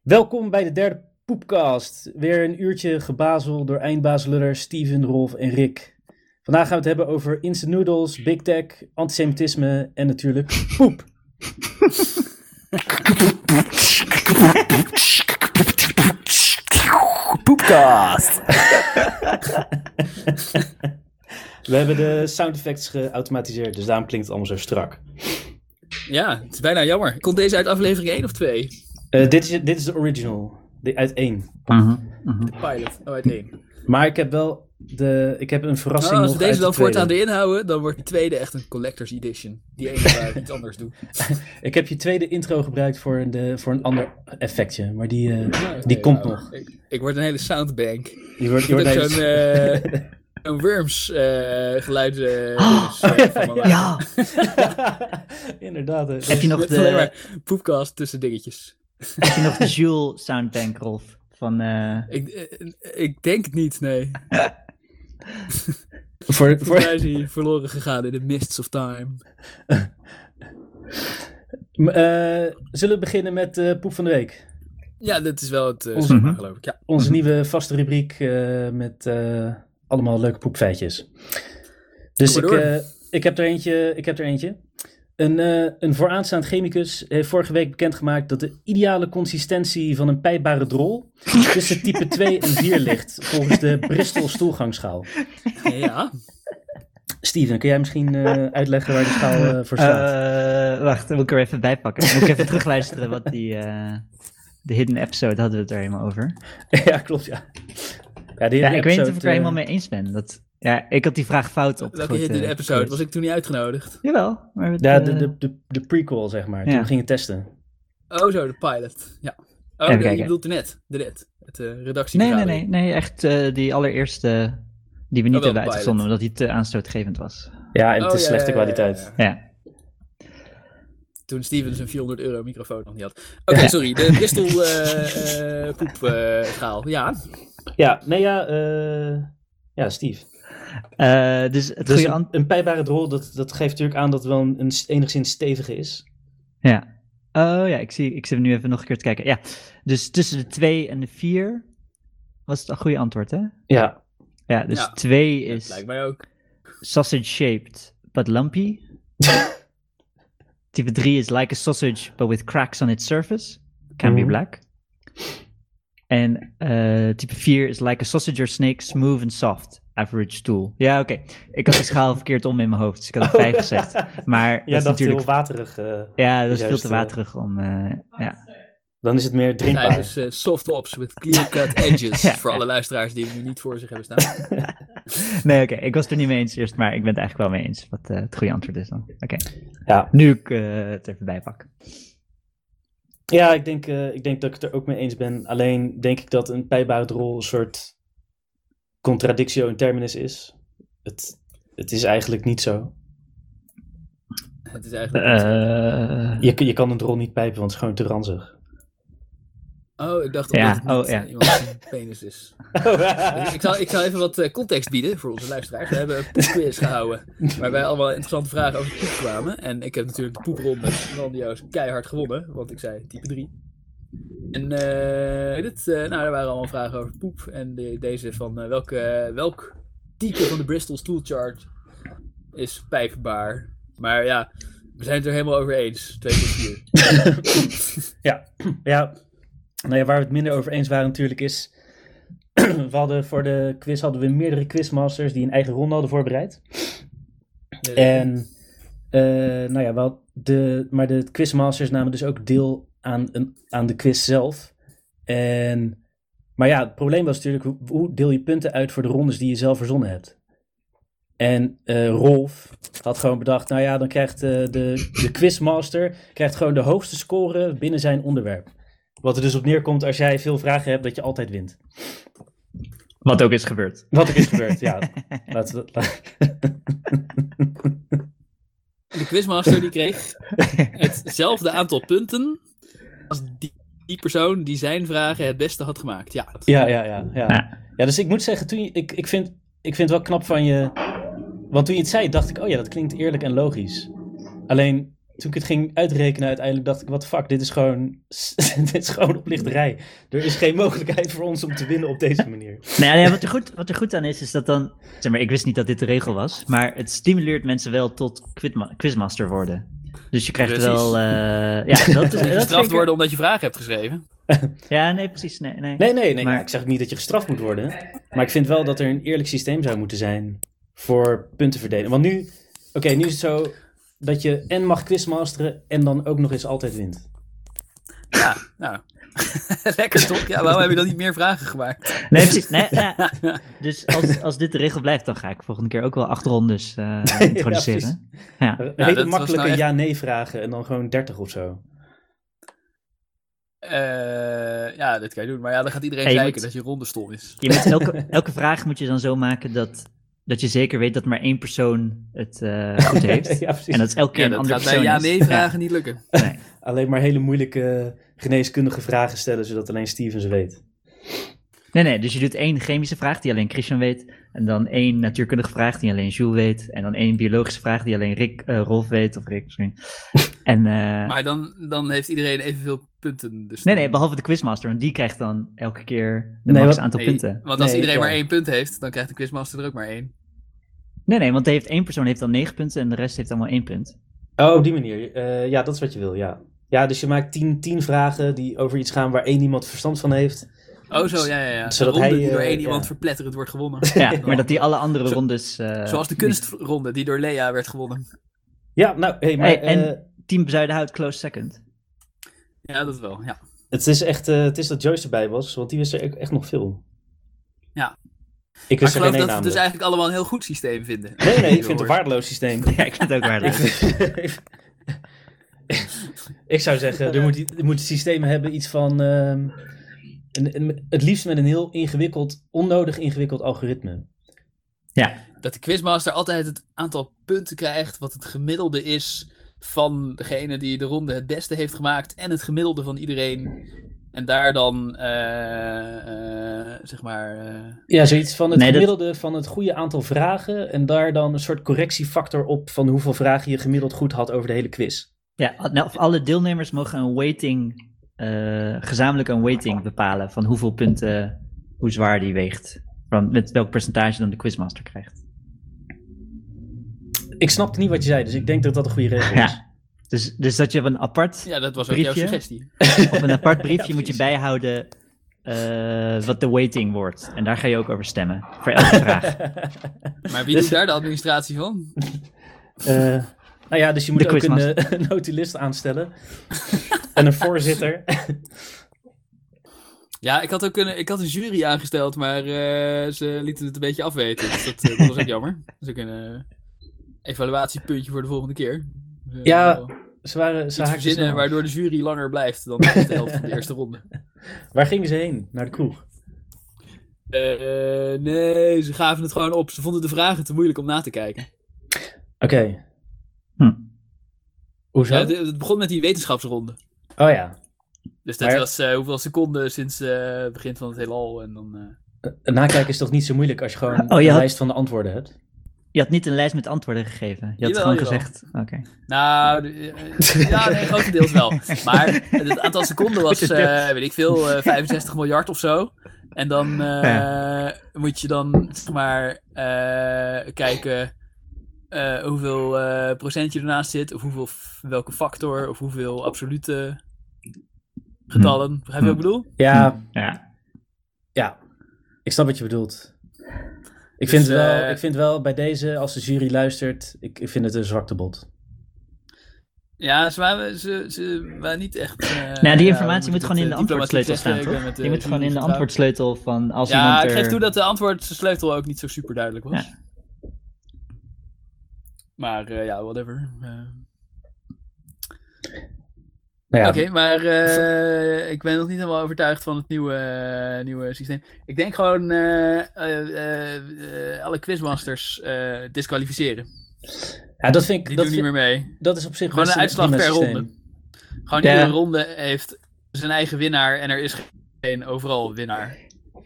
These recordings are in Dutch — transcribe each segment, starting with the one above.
Welkom bij de derde Poepcast. Weer een uurtje gebazel door eindbazeluller Steven, Rolf en Rick. Vandaag gaan we het hebben over instant noodles, big tech, antisemitisme en natuurlijk poep. Poepcast. We hebben de sound effects geautomatiseerd, dus daarom klinkt het allemaal zo strak. Ja, het is bijna jammer. Komt deze uit aflevering 1 of 2? Eh, dit, is, dit is de original, de, uit één. De pilot. Oh, uit 1. Maar ik heb wel de, ik heb een verrassing Nou, als nog we deze uit dan de voortaan erin houden, dan wordt die tweede echt een collector's edition. Die ene waar ik iets anders doe. Ik heb je tweede intro gebruikt voor, de, voor een ander effectje, maar die, eh, Ja, die komt nou, nog. Ik, ik word een hele soundbank. Die wordt, heb zo'n een Worms eh geluid Oh, dus, eh, van mijn Ja, Inderdaad. heb je nog de, maar poepcast tussen dingetjes. Heb je nog de Jules soundbank, Rolf? Van, eh, Ik, eh, ik denk het niet, nee. voor, voor, mij is hij verloren gegaan in the mists of time. Eh, zullen we beginnen met eh poep van de week? Ja, dat is wel het eh, Onze- schema, geloof ik. Ja. Onze nieuwe vaste rubriek eh, met eh, allemaal leuke poepfeitjes. Dus ik, eh, ik, heb er eentje, ik heb er eentje. Een, eh, een vooraanstaand chemicus heeft vorige week bekendgemaakt dat de ideale consistentie van een pijpbare drol tussen type 2 en 4 ligt, volgens de Bristol stoelgangschaal. ja. Steven, kun jij misschien eh, uitleggen waar de schaal eh, voor staat? eh, wacht, dan moet ik er even bij pakken. Dan moet ik even terugluisteren wat die, eh, de hidden episode hadden we het er helemaal over. ja, klopt, ja. Ja, ik weet niet of ik er helemaal mee eens ben. Dat, ja, ik had die vraag fout op. Welke hit in de episode? Was ik toen niet uitgenodigd? Jawel. Maar het, Ja, eh, de, de, de, de prequel, zeg maar. Toen Ja. we gingen testen. Oh, zo, de pilot. Ja. Oh, de- je bedoelt de net. De net. Het uh, redactie. nee, nee, nee, nee. Echt eh, die allereerste die we niet Oh, hebben de uitgezonden, omdat die te aanstootgevend was. Ja, en Oh, te ja, slechte ja, ja, kwaliteit. ja. Ja. Toen Steven zijn 400 euro microfoon nog niet had. Oké, sorry. De Bristol eh eh poepschaal. ja. Ja, nee, ja, eh, ja, Steve. Eh, dus het Dus een, een pijpbare drol, dat, dat geeft natuurlijk aan dat het wel een, een enigszins stevige is. Ja. Oh ja, ik, zie, ik zit nu even nog een keer te kijken. Ja, dus tussen de 2 en de 4 was het een goede antwoord, hè? Ja, Ja, dus Ja. 2 Dat is lijkt mij ook. sausage shaped but lumpy. Type 3 is like a sausage but with cracks on its surface. Can be Mhm. black. En eh, type 4 is like a sausage or snake, smooth and soft. Average stool. Ja, oké. Ik had de schaal verkeerd om in mijn hoofd, dus ik had een 5 gezegd. Maar dat ja is dat is natuurlijk... heel waterig. eh, Ja, dat is veel te eh, waterig om... eh, ja. dan is het meer drinkbaar. eh, soft ops with clear cut edges. Ja. Voor alle luisteraars die hem nu niet voor zich hebben staan. Nee, oké. Ik was het er niet mee eens eerst, maar ik ben het eigenlijk wel mee eens wat eh, het goede antwoord is dan. Oké. Ja, Nu ik het even bijpak. ja ik, denk, eh, ik denk dat ik het er ook mee eens ben. Alleen denk ik dat een pijpbare drol een soort contradictio in terminis is. Het, het is eigenlijk niet zo. Het is eigenlijk. Eh, Je, je kan een drol niet pijpen, want het is gewoon te ranzig. Oh, ik dacht Ja, dat het niet oh, ja. iemand zijn penis is. ik, zal, ik zal even wat eh, context bieden voor onze luisteraars. We hebben een poepquiz gehouden. Waarbij allemaal interessante vragen over poep kwamen. En ik heb natuurlijk de poepronde grandioos keihard gewonnen. Want ik zei type 3. En eh, dit, eh, nou, er waren allemaal vragen over poep. En de- deze van eh, welke, welk type van de Bristol Stool Chart is pijpbaar. Maar ja, we zijn het er helemaal over eens. 2 tot 4. Ja, ja. Nou ja, waar we het minder over eens waren natuurlijk is... we hadden voor de quiz hadden we meerdere quizmasters die een eigen ronde hadden voorbereid. En, eh, nou ja, wel de, maar de quizmasters namen dus ook deel aan, een, aan de quiz zelf. En, maar ja, het probleem was natuurlijk, hoe, hoe deel je punten uit voor de rondes die je zelf verzonnen hebt? En eh, Rolf had gewoon bedacht, nou ja, dan krijgt eh, de, de quizmaster krijgt gewoon de hoogste score binnen zijn onderwerp. Wat er dus op neerkomt als jij veel vragen hebt, dat je altijd wint. wat ook is gebeurd. Wat er is gebeurd, ja. Laten we, De quizmaster die kreeg hetzelfde aantal punten als die, die persoon die zijn vragen het beste had gemaakt. Ja, dat- Ja, ja, ja. Ja, Ja. dus ik moet zeggen, toen je, ik, ik, vind, ik vind het wel knap van je. Want toen je het zei, dacht ik, oh ja, dat klinkt eerlijk en logisch. Alleen, toen ik het ging uitrekenen uiteindelijk, dacht ik, wat fuck, dit is gewoon, dit is gewoon oplichterij. Er is geen mogelijkheid voor ons om te winnen op deze manier. Nou ja, wat, er goed, wat er goed aan is, is dat dan... Zeg maar, ik wist niet dat dit de regel was, maar het stimuleert mensen wel tot quizma- quizmaster worden. Dus je krijgt Precies. wel... eh, ja, dat is, gestraft worden omdat je vragen hebt geschreven. Ja, nee, precies. Nee, nee. Nee, nee, nee. Maar- ja, ik zeg ook niet dat je gestraft moet worden. Maar ik vind wel dat er een eerlijk systeem zou moeten zijn voor punten verdelen. Want nu, oké, nu is het zo dat je en mag quizmasteren en dan ook nog eens altijd wint. Ja, nou. Lekker toch? Ja, waarom heb je dan niet meer vragen gemaakt? Nee, precies. Nee, ja. Dus als, als dit de regel blijft, dan ga ik volgende keer ook wel acht rondes eh, introduceren. Ja, dat was makkelijke nou echt- ja-nee vragen en dan gewoon 30 of zo. Eh, ja, dit kan je doen. Maar ja, dan gaat iedereen Ja, kijken moet- dat je ronde stom is. Je moet elke, elke vraag moet je dan zo maken dat, dat je zeker weet dat maar één persoon het eh, goed heeft. ja, precies. En dat is elke keer Ja, een dat andere gaat bij persoon is. ja-nee vragen niet lukken. Ja, nee. Alleen maar hele moeilijke geneeskundige vragen stellen, zodat alleen Steven ze weet. nee, nee, dus je doet één chemische vraag die alleen Christian weet. En dan één natuurkundige vraag die alleen Jules weet. En dan één biologische vraag die alleen Rick, eh, Rolf weet. Of Rick, sorry. En, eh, Maar dan, dan heeft iedereen evenveel punten. Dus nee, nee, behalve de quizmaster. Want die krijgt dan elke keer de Nee, max aantal Nee, punten. Want als Nee, iedereen ja. maar één punt heeft, dan krijgt de quizmaster er ook maar één. Nee, nee, want heeft één persoon heeft dan negen punten en de rest heeft allemaal één punt. Oh, op die manier. Eh, ja, dat is wat je wil, ja. Ja, dus je maakt 10 tien vragen die over iets gaan waar één iemand verstand van heeft. Oh, zo, ja, ja, ja. Zodat hij, die door eh, één ja. iemand verpletterend wordt gewonnen. Ja, maar dat die alle andere Zo- rondes... eh, Zoals de kunstronde die door Lea werd gewonnen. Ja, nou, hey, maar Hey, en- eh, Team Zuidenhout close second. Ja, dat wel, ja. het is echt eh, het is dat Joyce erbij was, want die wist er echt- nog veel. Ja. Ik Maar ik wist er geloof geen één dat we naam. dus eigenlijk allemaal een heel goed systeem vinden. Nee, nee, ik vind het een waardeloos systeem. Ja, ik vind het ook waardeloos. ik, zou zeggen, er moet, er moet systemen hebben iets van... ehm, een, een- het liefst met een heel ingewikkeld, onnodig ingewikkeld algoritme. Ja, Dat de quizmaster altijd het aantal punten krijgt wat het gemiddelde is van degene die de ronde het beste heeft gemaakt en het gemiddelde van iedereen. En daar dan, eh, eh, zeg maar, eh, Ja, zoiets van het Nee, dat- gemiddelde van het goede aantal vragen. En daar dan een soort correctiefactor op van hoeveel vragen je gemiddeld goed had over de hele quiz. Ja nou, of alle deelnemers mogen een weighting, eh, gezamenlijk een weighting bepalen van hoeveel punten, hoe zwaar die weegt. Van met welk percentage dan de quizmaster krijgt. Ik snapte niet wat je zei, dus ik denk dat dat een goede regel is. Ja. Dus, dus dat je op een apart, ja, dat was ook jouw Briefje? suggestie. op een apart briefje Ja, moet je bijhouden eh, wat de weighting wordt. En daar ga je ook over stemmen, voor elke vraag. Maar wie Dus- doet daar de administratie van? Eh, nou ja, dus je moet De ook een, eh, een notulist aanstellen. en een voorzitter. Ja, ik had ook een, ik had een jury aangesteld, maar eh, ze lieten het een beetje afweten. Dus dat, eh, dat was ook jammer. Dat is ook een evaluatiepuntje voor de volgende keer. Dus, Ja, Ze waren ze verzinnen waardoor de jury langer blijft dan de helft van de eerste ronde. Waar gingen ze heen? Naar de kroeg. Eh, nee, ze gaven het gewoon op. Ze vonden de vragen te moeilijk om na te kijken. Oké. Hm. Hoezo? Ja, het, het begon met die wetenschapsronde. Oh ja. Dus dat Maar- was eh, hoeveel seconden sinds eh, het begin van het heelal. En dan, eh, Een nakijken is toch niet zo moeilijk als je gewoon Oh, je een had- lijst van de antwoorden hebt? Je had niet een lijst met antwoorden gegeven. Je had Jawel, gewoon jawel. gezegd, oké. Nou, ja, nee, grotendeels wel. Maar het aantal seconden was, eh, weet ik veel, eh, 65 miljard of zo. En dan eh, moet je dan, zeg maar, eh, kijken eh, hoeveel eh, procent je ernaast zit. Of hoeveel, welke factor, of hoeveel absolute getallen. Begrijp je wat ik bedoel? Ja, Ja. ja. Ik snap wat je bedoelt. Ik, Dus, vind wel, eh, ik vind wel bij deze, als de jury luistert, ik, ik vind het een zwakte bot. Ja, ze waren, ze, ze waren niet echt... eh, Nou, die ja, informatie moet gewoon in de antwoordsleutel staan? Ik toch? met Die moet gewoon in de antwoordsleutel van als Ja, iemand ik er... geef toe dat de antwoordsleutel ook niet zo super duidelijk was. Ja. Maar eh, ja, whatever. Eh, Nou ja, Oké, maar eh, ik ben nog niet helemaal overtuigd van het nieuwe, nieuwe systeem. Ik denk gewoon eh, eh, eh, eh, alle quizmasters eh, disqualificeren. ja, dat vind ik, Die dat, doen niet meer mee. dat is op zich Gewoon een uitslag per systeem. ronde. Gewoon Ja. iedere ronde heeft zijn eigen winnaar en er is geen overal winnaar.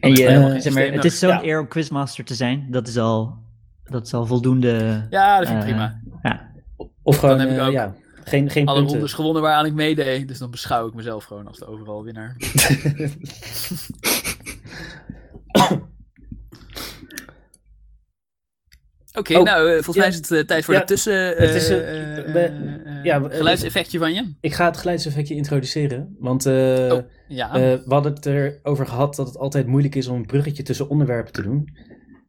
En je, zeg maar, het is zo'n Ja. eer om quizmaster te zijn. Dat is al, dat is al voldoende... Ja, dat vind ik eh, prima. Ja, Of gewoon, heb ik eh, ook. ja. Geen, geen alle punten. rondes gewonnen waaraan ik meedeed. Dus dan beschouw ik mezelf gewoon als de overal winnaar. Oké, Oh, nou, eh, volgens ja. mij is het tijd voor Ja, de tussen... het is, we- ja, geluidseffectje van je. Ik ga het geluidseffectje introduceren. Want eh, Oh, ja. eh, we hadden het erover gehad dat het altijd moeilijk is om een bruggetje tussen onderwerpen te doen.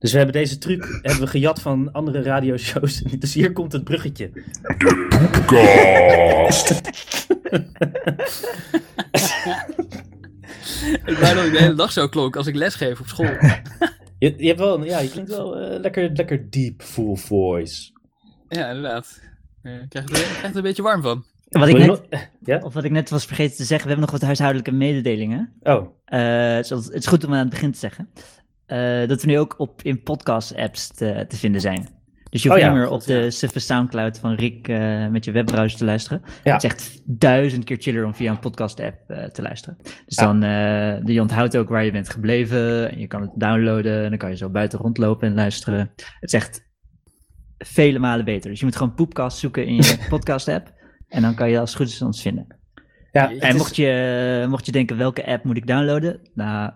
Dus we hebben deze truc hebben we gejat van andere radioshows. Dus hier komt het bruggetje. ik wou dat ik de hele dag zo klonk als ik lesgeef op school. Je, je, hebt wel, ja, je klinkt wel eh, lekker, lekker deep, full voice. Ja, inderdaad. Ik krijg, er, krijg er een beetje warm van. Wat ik, net, Ja? of wat ik net was vergeten te zeggen, we hebben nog wat huishoudelijke mededelingen. Oh, Eh, zoals- het is goed om aan het begin te zeggen. Eh, dat we nu ook op, in podcast-apps te, te vinden zijn. Dus je hoeft Oh ja, niet meer op de suffe Soundcloud van Rick eh, met je webbrowser te luisteren. Ja. Het is echt duizend keer chiller om via een podcast-app eh, te luisteren. Dus Ja. dan uh, je onthoudt ook waar je bent gebleven. En je kan het downloaden. En dan kan je zo buiten rondlopen en luisteren. Het is echt vele malen beter. Dus je moet gewoon Poepcast zoeken in je podcast-app. En dan kan je als het goed is ons vinden. ja. En is- mocht je, mocht je denken, welke app moet ik downloaden? Nou,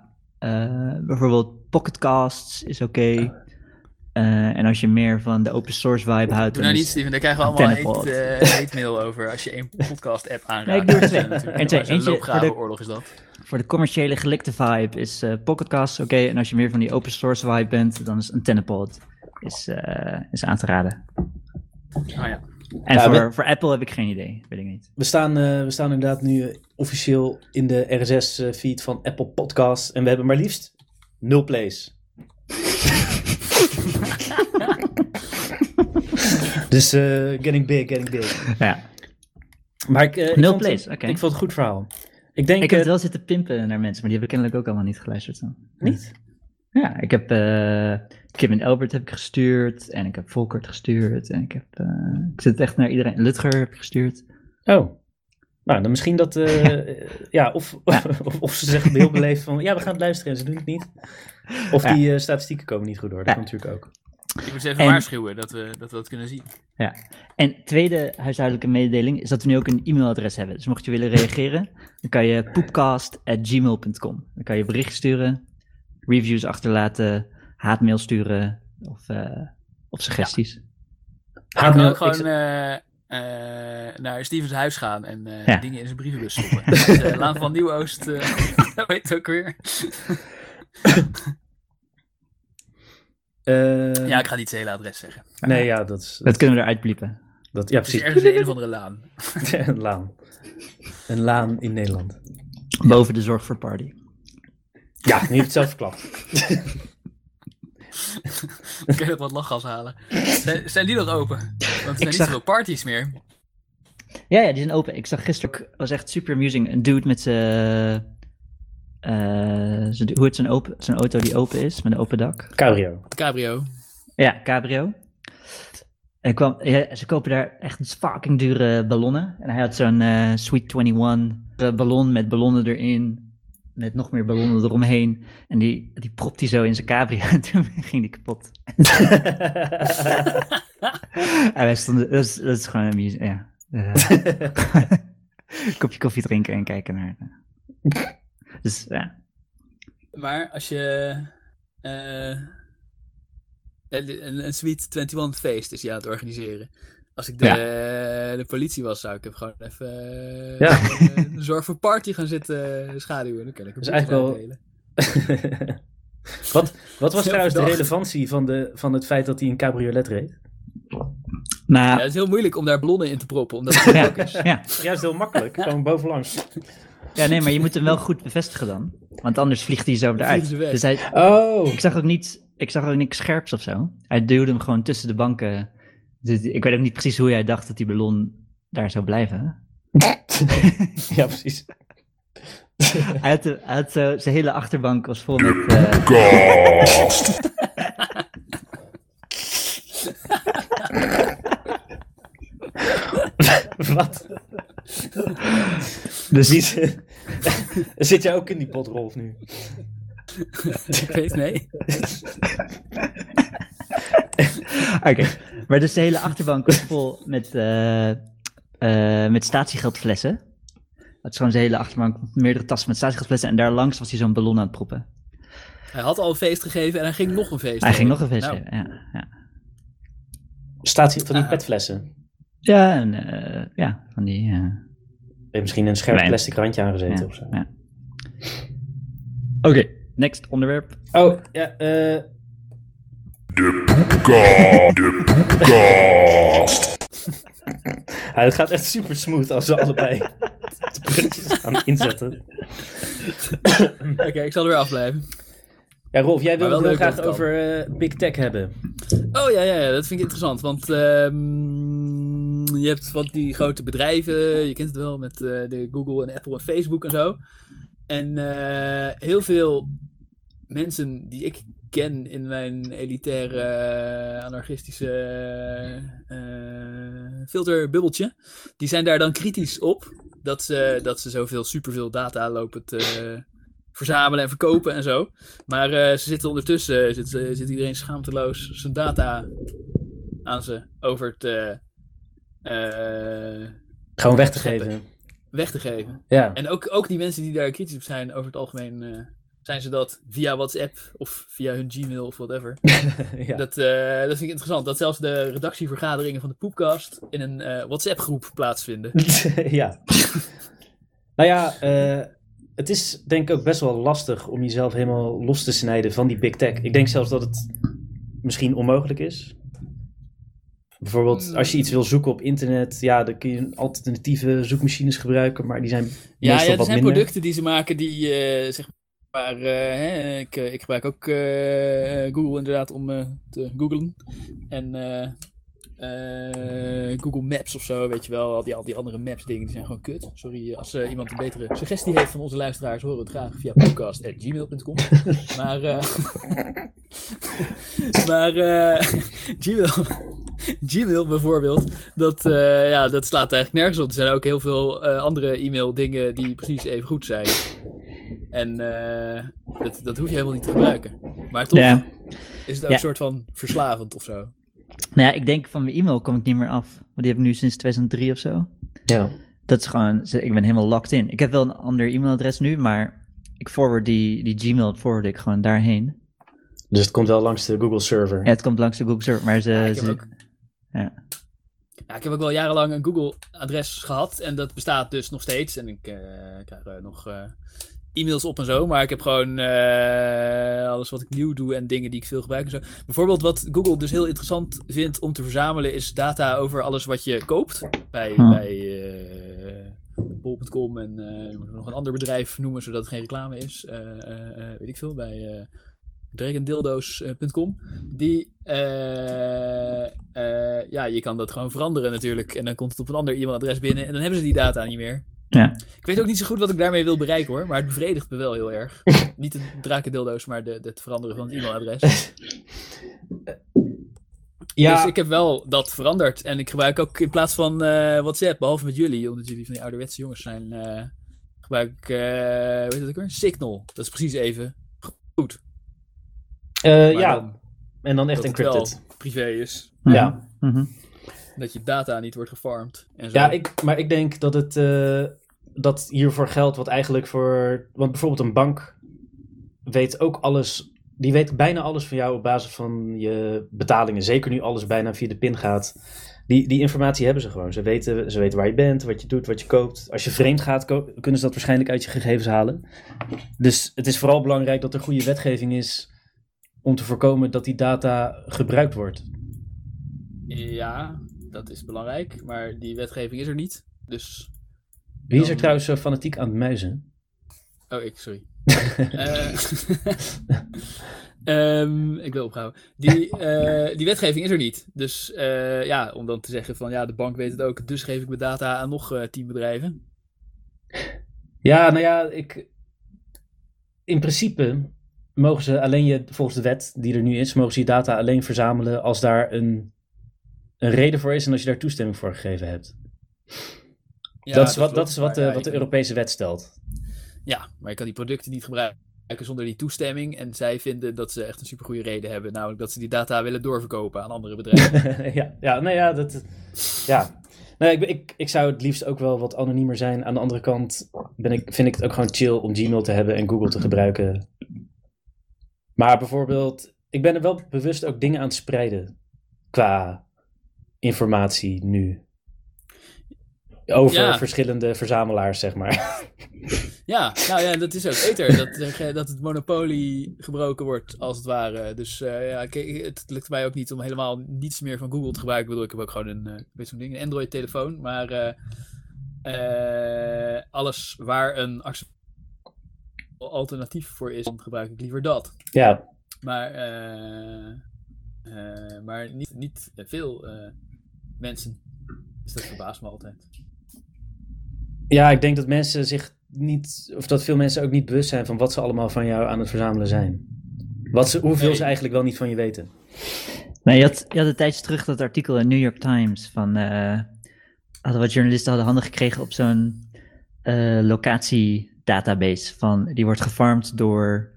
bijvoorbeeld Pocketcasts is oké. Eh, en als je meer van de open source vibe houdt... Doe nou niet, Steven. Daar krijgen we allemaal heet, eh, mail over als je één podcast-app aanraadt. Nee, ik doe is twee. En twee. Een voor de- loopgravenoorlog is dat. Voor de commerciële gelikte vibe is eh Pocketcasts oké. En als je meer van die open source vibe bent, dan is Antennepod is, eh, is aan te raden. Ah ja. En Ja, voor, we- voor Apple heb ik geen idee, weet ik niet. We staan, eh, we staan inderdaad nu eh, officieel in de RSS-feed van Apple Podcasts. En we hebben maar liefst nul plays. dus eh, getting big, getting big. Ja. Maar ik, eh, ik Nul plays, oké. ik vond het een goed verhaal. Ik denk... Ik heb eh, het wel zitten pimpen naar mensen, maar die hebben kennelijk ook allemaal niet geluisterd. Dan. Niet? Ja, ik heb Kim en Albert heb ik gestuurd. En ik heb Volkert gestuurd. En ik heb. eh, ik zit echt naar iedereen. Lutger heb ik gestuurd. Oh. Nou, dan misschien dat... eh, ja, of, of, of ze zeggen heel beleefd van... Ja, we gaan het luisteren en ze doen het niet. Of Ja. die eh, statistieken komen niet goed door. Dat Ja. kan natuurlijk ook. Ik moet ze even En- waarschuwen dat we, dat we dat kunnen zien. En tweede huishoudelijke mededeling is dat we nu ook een e-mailadres hebben. Dus mocht je willen reageren, dan kan je poepcast.gmail.com. Dan kan je bericht sturen, reviews achterlaten, haatmail sturen of, eh, of suggesties. Je Haatmail- kan ook ik gewoon eh, eh, naar Stevens huis gaan en eh, Ja. dingen in zijn brievenbus stoppen. Dus, eh, Laan van Nieuw-Oost, eh dat weet het ook weer. eh, Ja, ik ga niet het hele adres zeggen. Nee, ja, dat is... Dat kunnen we eruit bliepen. Dat, ja, Het is precies. ergens in een of andere laan. een laan. Een laan in Nederland. Boven de zorg voor party. Ja, nu heeft het zelf verklapt. Dan kun je nog wat lachgas halen. Zijn, zijn die nog open? Want er zijn niet zag- zoveel parties meer. Ja, ja, die zijn open. Ik zag gisteren, ook- was echt super amusing, een dude met zijn... eh, zijn- hoe heet zijn, open, zijn auto die open is, met een open dak? Cabrio. Cabrio. Ja, cabrio. En kwam, ja, ze kopen daar echt een fucking dure ballonnen. En hij had zo'n eh, Sweet 21 eh, ballon met ballonnen erin. Met nog meer ballonnen eromheen. En die, die propt hij zo in zijn cabrio. En toen ging die kapot. en wij stonden, dat, is, dat is gewoon amusing, ja. Eh, kopje koffie drinken en kijken naar. eh. Dus ja. Maar als je eh, een, een Sweet 21 feest is aan het organiseren. Als ik de, de politie was, zou ik hem gewoon even eh, Ja. eh, de zorg voor party gaan zitten schaduwen. Dan kan ik hem is eigenlijk wel- uitdelen. wat, wat was trouwens de relevantie van, de, van het feit dat hij een cabriolet reed? Maar Ja, het is heel moeilijk om daar ballonnen in te proppen, omdat het ja, ook is. ja. Juist heel makkelijk, gewoon bovenlangs. Ja, nee, maar je moet hem wel goed bevestigen dan. Want anders vliegt hij zo eruit. Dus hij, Oh, ik zag ook niet, ik zag ook niks scherps of zo. Hij duwde hem gewoon tussen de banken. Dus ik weet ook niet precies hoe jij dacht dat die ballon daar zou blijven. ja precies. Hij had, de- hij had zo, zijn hele achterbank was vol met... eh, Wat? dus Wie zit- Zit jij ook in die potrolf nu? Ik weet, nee. Oké, maar dus de hele achterbank was vol met, eh, eh, met statiegeldflessen. Het is gewoon zijn hele achterbank, meerdere tassen met statiegeldflessen. En daar langs was hij zo'n ballon aan het proppen. Hij had al een feest gegeven en hij ging nog een feest Hij ging nog een feest Nou, geven, ja. Ja, Staat hier van die Ah. petflessen? ja, en, eh, ja van die... eh, Heeft misschien een scherp plastic randje aangezeten ja, of zo. ja. Oké, next onderwerp. Oh, ja, eh... Poepka, de poepkast. ja, het gaat echt super smooth als we allebei de puntjes gaan inzetten. Oké, ik zal er weer afblijven. Ja, Rolf, jij wil het heel graag over eh, Big Tech hebben. Oh ja, ja, ja, dat vind ik interessant. Want ehm, je hebt wat die grote bedrijven, je kent het wel met eh, de Google en Apple en Facebook en zo. En eh, heel veel mensen die ik ken in mijn elitaire eh, anarchistische eh, filterbubbeltje, die zijn daar dan kritisch op. Dat ze, dat ze zoveel superveel data lopen te verzamelen en verkopen en zo. Maar eh, ze zitten ondertussen, zit, zit iedereen schaamteloos zijn data aan ze over te Gewoon weg te geven. weg te geven. Ja. En ook, ook die mensen die daar kritisch op zijn, over het algemeen zijn ze dat via WhatsApp of via hun Gmail of whatever. ja. Dat, eh, dat vind ik interessant. Dat zelfs de redactievergaderingen van de Poepcast in een eh, WhatsApp-groep plaatsvinden. ja. nou ja, eh, het is denk ik ook best wel lastig om jezelf helemaal los te snijden van die big tech. Ik denk zelfs dat het misschien onmogelijk is. Bijvoorbeeld, Hmm. als je iets wil zoeken op internet, ja, dan kun je alternatieve zoekmachines gebruiken, maar die zijn Ja, meestal ja, er wat zijn minder. producten die ze maken die, zeg maar, eh, ik, eh, ik gebruik ook eh, Google inderdaad om te googlen. En Google Maps of zo, weet je wel, al die, al die andere maps dingen, die zijn gewoon kut. Sorry, als iemand een betere suggestie heeft van onze luisteraars, horen we het graag via podcast.gmail.com. maar, maar Gmail, Gmail bijvoorbeeld, dat, ja, dat slaat eigenlijk nergens op. Er zijn ook heel veel andere e-mail dingen die precies even goed zijn. En eh, dat, dat hoef je helemaal niet te gebruiken. Maar toch Ja. is het ook Ja. een soort van verslavend of zo. Nou ja, ik denk van mijn e-mail kom ik niet meer af. Want die heb ik nu sinds 2003 of zo. Ja. Dat is gewoon, ik ben helemaal locked in. Ik heb wel een ander e-mailadres nu, maar ik forward die, die Gmail forward ik gewoon daarheen. Dus het komt wel langs de Google server. Ja, het komt langs de Google server, maar ze... Ja, ik, heb ze- ook, ja. ja, ik heb ook wel jarenlang een Google-adres gehad. En dat bestaat dus nog steeds. En ik eh, krijg nog eh, e-mails op en zo. Maar ik heb gewoon eh, alles wat ik nieuw doe en dingen die ik veel gebruik en zo. Bijvoorbeeld wat Google dus heel interessant vindt om te verzamelen... is data over alles wat je koopt. Bij, Hm. bij eh, bol.com en eh, nog een ander bedrijf noemen... zodat het geen reclame is. Weet ik veel, bij... dragondildo's.com. Die, ja, je kan dat gewoon veranderen natuurlijk. En dan komt het op een ander e-mailadres binnen en dan hebben ze die data niet meer. Ja. Ik weet ook niet zo goed wat ik daarmee wil bereiken hoor, maar het bevredigt me wel heel erg. niet de drakendildo's, maar de, het veranderen van het e-mailadres. Ja, Dus ik heb wel dat veranderd. En ik gebruik ook in plaats van eh, WhatsApp, behalve met jullie, omdat jullie van die ouderwetse jongens zijn, eh, gebruik ik, eh hoe heet dat ook weer? Signal. Dat is precies even goed. eh, ja. dan en dan echt dat het wel encrypted. privé is. Ja. Mhm. Dat je data niet wordt gefarmd. En zo. Ja, ik, maar ik denk dat het eh, dat hiervoor geldt wat eigenlijk voor. Want bijvoorbeeld een bank weet ook alles. Die weet bijna alles van jou op basis van je betalingen. Zeker nu alles bijna via de pin gaat. Die, die informatie hebben ze gewoon. Ze weten, ze weten waar je bent, wat je doet, wat je koopt. Als je vreemd gaat, kunnen ze dat waarschijnlijk uit je gegevens halen. Dus het is vooral belangrijk dat er goede wetgeving is om te voorkomen dat die data gebruikt wordt. Ja, dat is belangrijk. Maar die wetgeving is er niet. Dus. Wie is er trouwens zo fanatiek aan het muizen? Oh, ik, sorry. Eh, ehm, ik wil ophouden. Die, eh, die wetgeving is er niet. Dus eh, ja, om dan te zeggen van ja, de bank weet het ook. Dus geef ik mijn data aan nog eh, tien bedrijven. Ja, nou ja, ik. In principe mogen ze alleen je, volgens de wet die er nu is, mogen ze je data alleen verzamelen als daar een, een reden voor is en als je daar toestemming voor gegeven hebt. Ja, dat is wat, dat is wat, de, ja, wat de Europese wet stelt. Ja, maar je kan die producten niet gebruiken zonder die toestemming. En zij vinden dat ze echt een supergoeie reden hebben. Namelijk dat ze die data willen doorverkopen aan andere bedrijven. ja, ja, nou ja, dat. Ja. Nou, ik, ik, ik zou het liefst ook wel wat anoniemer zijn. Aan de andere kant ben ik, vind ik het ook gewoon chill om Gmail te hebben en Google te gebruiken. Maar bijvoorbeeld, ik ben er wel bewust ook dingen aan het spreiden qua informatie nu. Over Ja. verschillende verzamelaars, zeg maar. Ja, nou ja, dat is ook beter. Dat, dat het monopolie gebroken wordt, als het ware. Dus eh, ja, het lukt mij ook niet om helemaal niets meer van Google te gebruiken. Ik bedoel, ik heb ook gewoon een, eh, zo'n ding, een Android-telefoon. Maar eh, alles waar een alternatief voor is, dan gebruik ik liever dat. Ja, Maar, maar niet, niet veel mensen. Dus dat verbaast me altijd. Ja, ik denk dat mensen zich niet, of dat veel mensen ook niet bewust zijn van wat ze allemaal van jou aan het verzamelen zijn. Wat ze, hoeveel Nee. ze eigenlijk wel niet van je weten. Nee, je had, je had een tijdje terug dat artikel in New York Times van eh, hadden wat journalisten hadden handen gekregen op zo'n eh, locatiedatabase van die wordt gefarmd door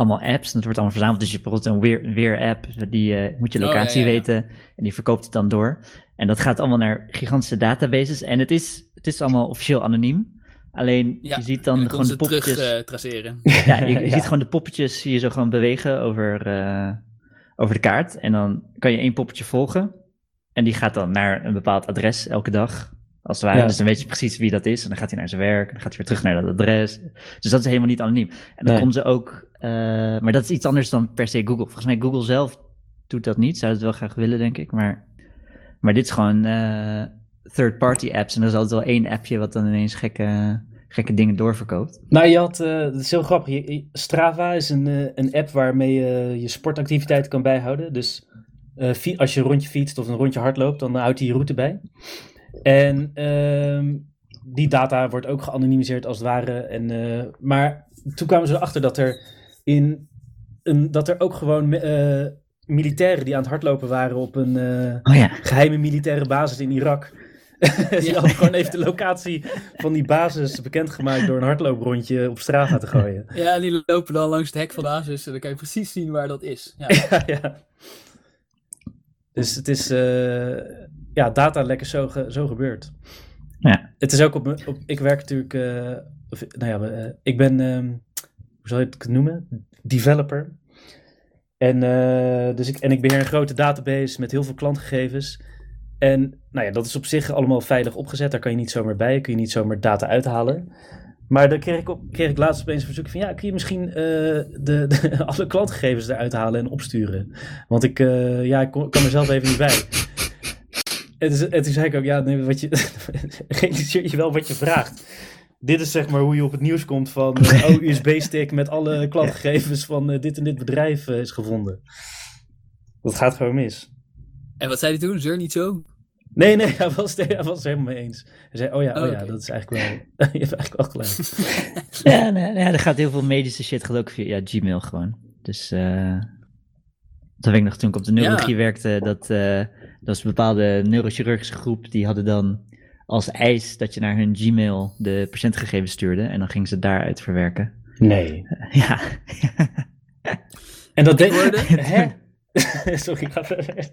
allemaal apps. En dat wordt allemaal verzameld. Dus je hebt bijvoorbeeld een weer, weer app, die eh, moet je Oh, ja, locatie ja, ja. weten en die verkoopt het dan door. En dat gaat allemaal naar gigantische databases en het is, het is allemaal officieel anoniem. Alleen Ja, je ziet dan dan gewoon de terug poppetjes. eh, traceren. Ja, je, je Ja. ziet gewoon de poppetjes zie je zo gewoon bewegen over, eh, over de kaart. En dan kan je één poppetje volgen. En die gaat dan naar een bepaald adres elke dag. Als het ware. Ja. Dus dan weet je precies wie dat is. En dan gaat hij naar zijn werk. En dan gaat hij weer terug naar dat adres. Dus dat is helemaal niet anoniem. En dan Nee. kon ze ook. eh, maar dat is iets anders dan per se Google. Volgens mij Google zelf doet dat niet. Zou het wel graag willen, denk ik. Maar, maar dit is gewoon eh, third-party apps. En er is altijd wel één appje wat dan ineens gekke, gekke dingen doorverkoopt. Nou, je had, eh dat is heel grappig. Je- Strava is een, een app waarmee je je sportactiviteiten kan bijhouden. Dus als je een rondje fietst of een rondje hardloopt, dan houdt hij je route bij. En ehm, die data wordt ook geanonimiseerd als het ware. En, eh, maar toen kwamen ze erachter dat er, in een, dat er ook gewoon eh, militairen die aan het hardlopen waren op een eh, Oh ja. geheime militaire basis in Irak. die Ja. hadden gewoon even de locatie van die basis bekendgemaakt door een hardlooprondje op Strava te gooien. Ja, en die lopen dan langs het hek van de Asus en dan kan je precies zien waar dat is. Ja. ja, ja. Dus het is, ja, data lekker zo, ge- zo gebeurd. Ja. Het is ook op, op ik werk natuurlijk, eh, of, nou ja, eh, ik ben, ehm, hoe zou je het noemen? Developer. En, eh, dus ik, en ik beheer een grote database met heel veel klantgegevens. En nou ja, dat is op zich allemaal veilig opgezet. Daar kan je niet zomaar bij, kun je niet zomaar data uithalen. Maar dan kreeg ik, op, kreeg ik laatst opeens een verzoek van... ja, kun je misschien de, de, alle klantgegevens eruit halen en opsturen? Want ik, ja, ik kon- kan er zelf even niet bij. En, en toen zei ik ook, ja, nee, wat je, realiseer je wel wat je vraagt. Dit is zeg maar hoe je op het nieuws komt van... eh, oh, USB-stick met alle klantgegevens van eh, dit en dit bedrijf eh, is gevonden. Dat gaat gewoon mis. En wat zei hij toen? Zeur niet zo? Nee, nee, hij was, hij was het helemaal mee eens. Hij zei, oh ja, oh, Oh, ja, dat is eigenlijk wel... je hebt eigenlijk wel gelijk. Ja, nee, nee, er gaat heel veel medische shit gaat ook via ja, Gmail gewoon. Dus eh dat weet ik nog toen ik op de neurologie werkte, dat, eh, dat was een bepaalde neurochirurgische groep, die hadden dan als eis dat je naar hun Gmail de patiëntgegevens stuurde en dan gingen ze daaruit verwerken. Nee. Ja, En dat deed... Woorden? Hè? Sorry, ga verder.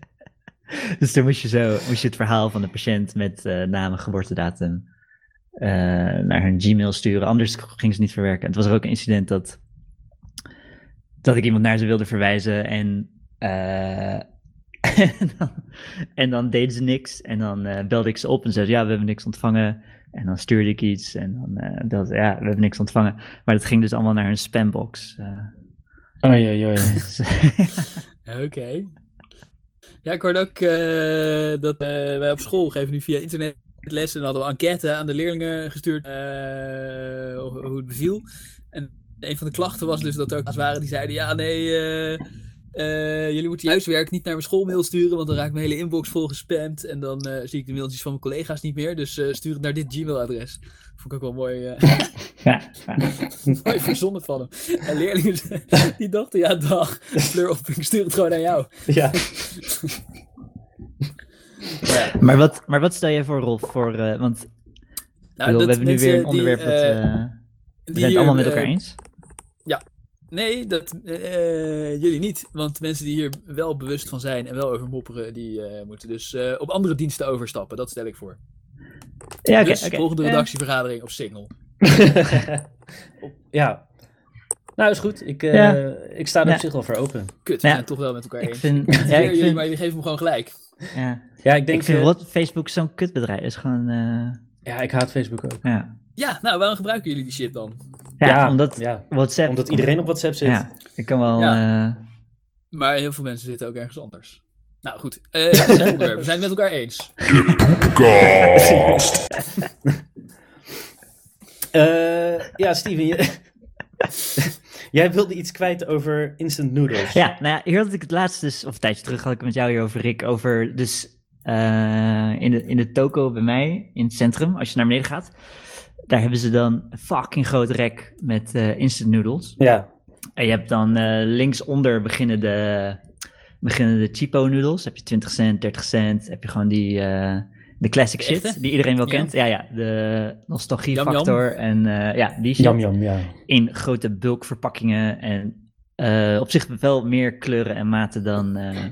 dus toen moest je zo moest je het verhaal van de patiënt met eh naam en geboortedatum eh, naar hun Gmail sturen, anders gingen ze niet verwerken. En het was er ook een incident dat, dat ik iemand naar ze wilde verwijzen en, eh, en, dan, en dan deden ze niks en dan eh, belde ik ze op en zei ze, ja, we hebben niks ontvangen. En dan stuurde ik iets en dan eh belde ze, ja, we hebben niks ontvangen. Maar dat ging dus allemaal naar hun spambox. eh. Oei, oei, oei. Dus, Oké. Ja, ik hoorde ook eh, dat eh, wij op school geven nu via internet les en hadden we enquête aan de leerlingen gestuurd eh, hoe hoe het beviel. En een van de klachten was dus dat er ook mensen waren die zeiden, ja nee, eh, eh, jullie moeten je huiswerk niet naar mijn schoolmail sturen, want dan raakt mijn hele inbox vol gespamd en dan eh, zie ik de mailtjes van mijn collega's niet meer, dus eh, stuur het naar dit Gmail-adres. Vond ik ook wel mooi, eh, mooi verzonnen van hem. En leerlingen die dachten, ja dag, fleur op, ik stuur het gewoon naar jou. Ja. Maar, wat, maar wat stel jij voor, Rolf? Voor, eh, want ik Nou, bedoel, dat we hebben nu weer een onderwerp die, dat eh, we... Zijn het allemaal met elkaar eens. Nee, dat, eh, jullie niet. Want mensen die hier wel bewust van zijn en wel over mopperen, die eh, moeten dus eh, op andere diensten overstappen. Dat stel ik voor. Ja, oké. dus volgende redactievergadering op Signal. ja. Nou, is goed. Ik, eh, Ja. ik sta er Ja. op zich wel voor open. Kut, we Ja. zijn het toch wel met elkaar Ik eens. vind, Ja, ik jullie, vind, maar jullie geven hem gewoon gelijk. ja, Ja, ik denk... ik vind eh, wat Facebook zo'n kutbedrijf is gewoon, eh, ja, ik haat Facebook ook. ja. Ja, nou, waarom gebruiken jullie die shit dan? Ja, omdat ja, WhatsApp... omdat iedereen op WhatsApp zit. Ja, ik kan wel... Ja. eh, Maar heel veel mensen zitten ook ergens anders. Nou goed, eh, we zijn het met elkaar eens. Poepcast. Eh, ja, Steven, je- jij wilde iets kwijt over instant noodles. Ja, nou ja, hier had ik het laatst dus, of een tijdje terug had ik het met jou hierover, Rick, over dus eh, in, de, in de toko bij mij, in het centrum, als je naar beneden gaat, daar hebben ze dan een fucking groot rek met eh, instant noodles. Ja, En je hebt dan eh, linksonder beginnen de, beginnen de cheapo noodles, heb je 20 cent, 30 cent, heb je gewoon die, eh, de classic shit, echte? die iedereen wel kent. Ja, ja, de nostalgie Yum, yum. factor en eh, ja, die shit jam jam, ja. in grote bulkverpakkingen en eh, op zich wel meer kleuren en maten dan, eh,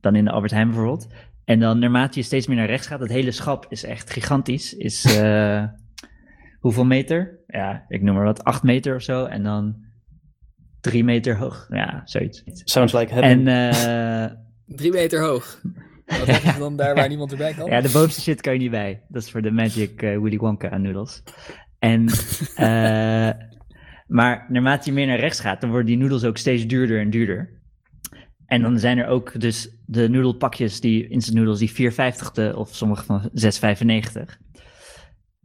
dan in de Albert Heijn bijvoorbeeld. En dan naarmate je steeds meer naar rechts gaat, het hele schap is echt gigantisch. Is eh, hoeveel meter? Ja, ik noem maar wat, 8 meter of zo. En dan 3 meter hoog. Ja, zoiets. Sounds like heaven. En eh, Drie meter hoog. Wat hebben ze dan daar waar niemand erbij kan? Ja, de bovenste shit kan je niet bij. Dat is voor de Magic eh, Willy Wonka noodles. En, eh, maar naarmate je meer naar rechts gaat, dan worden die noedels ook steeds duurder en duurder. En dan zijn er ook dus de noedelpakjes, die instant noodles, die 4,50 de, of sommige van 6,95.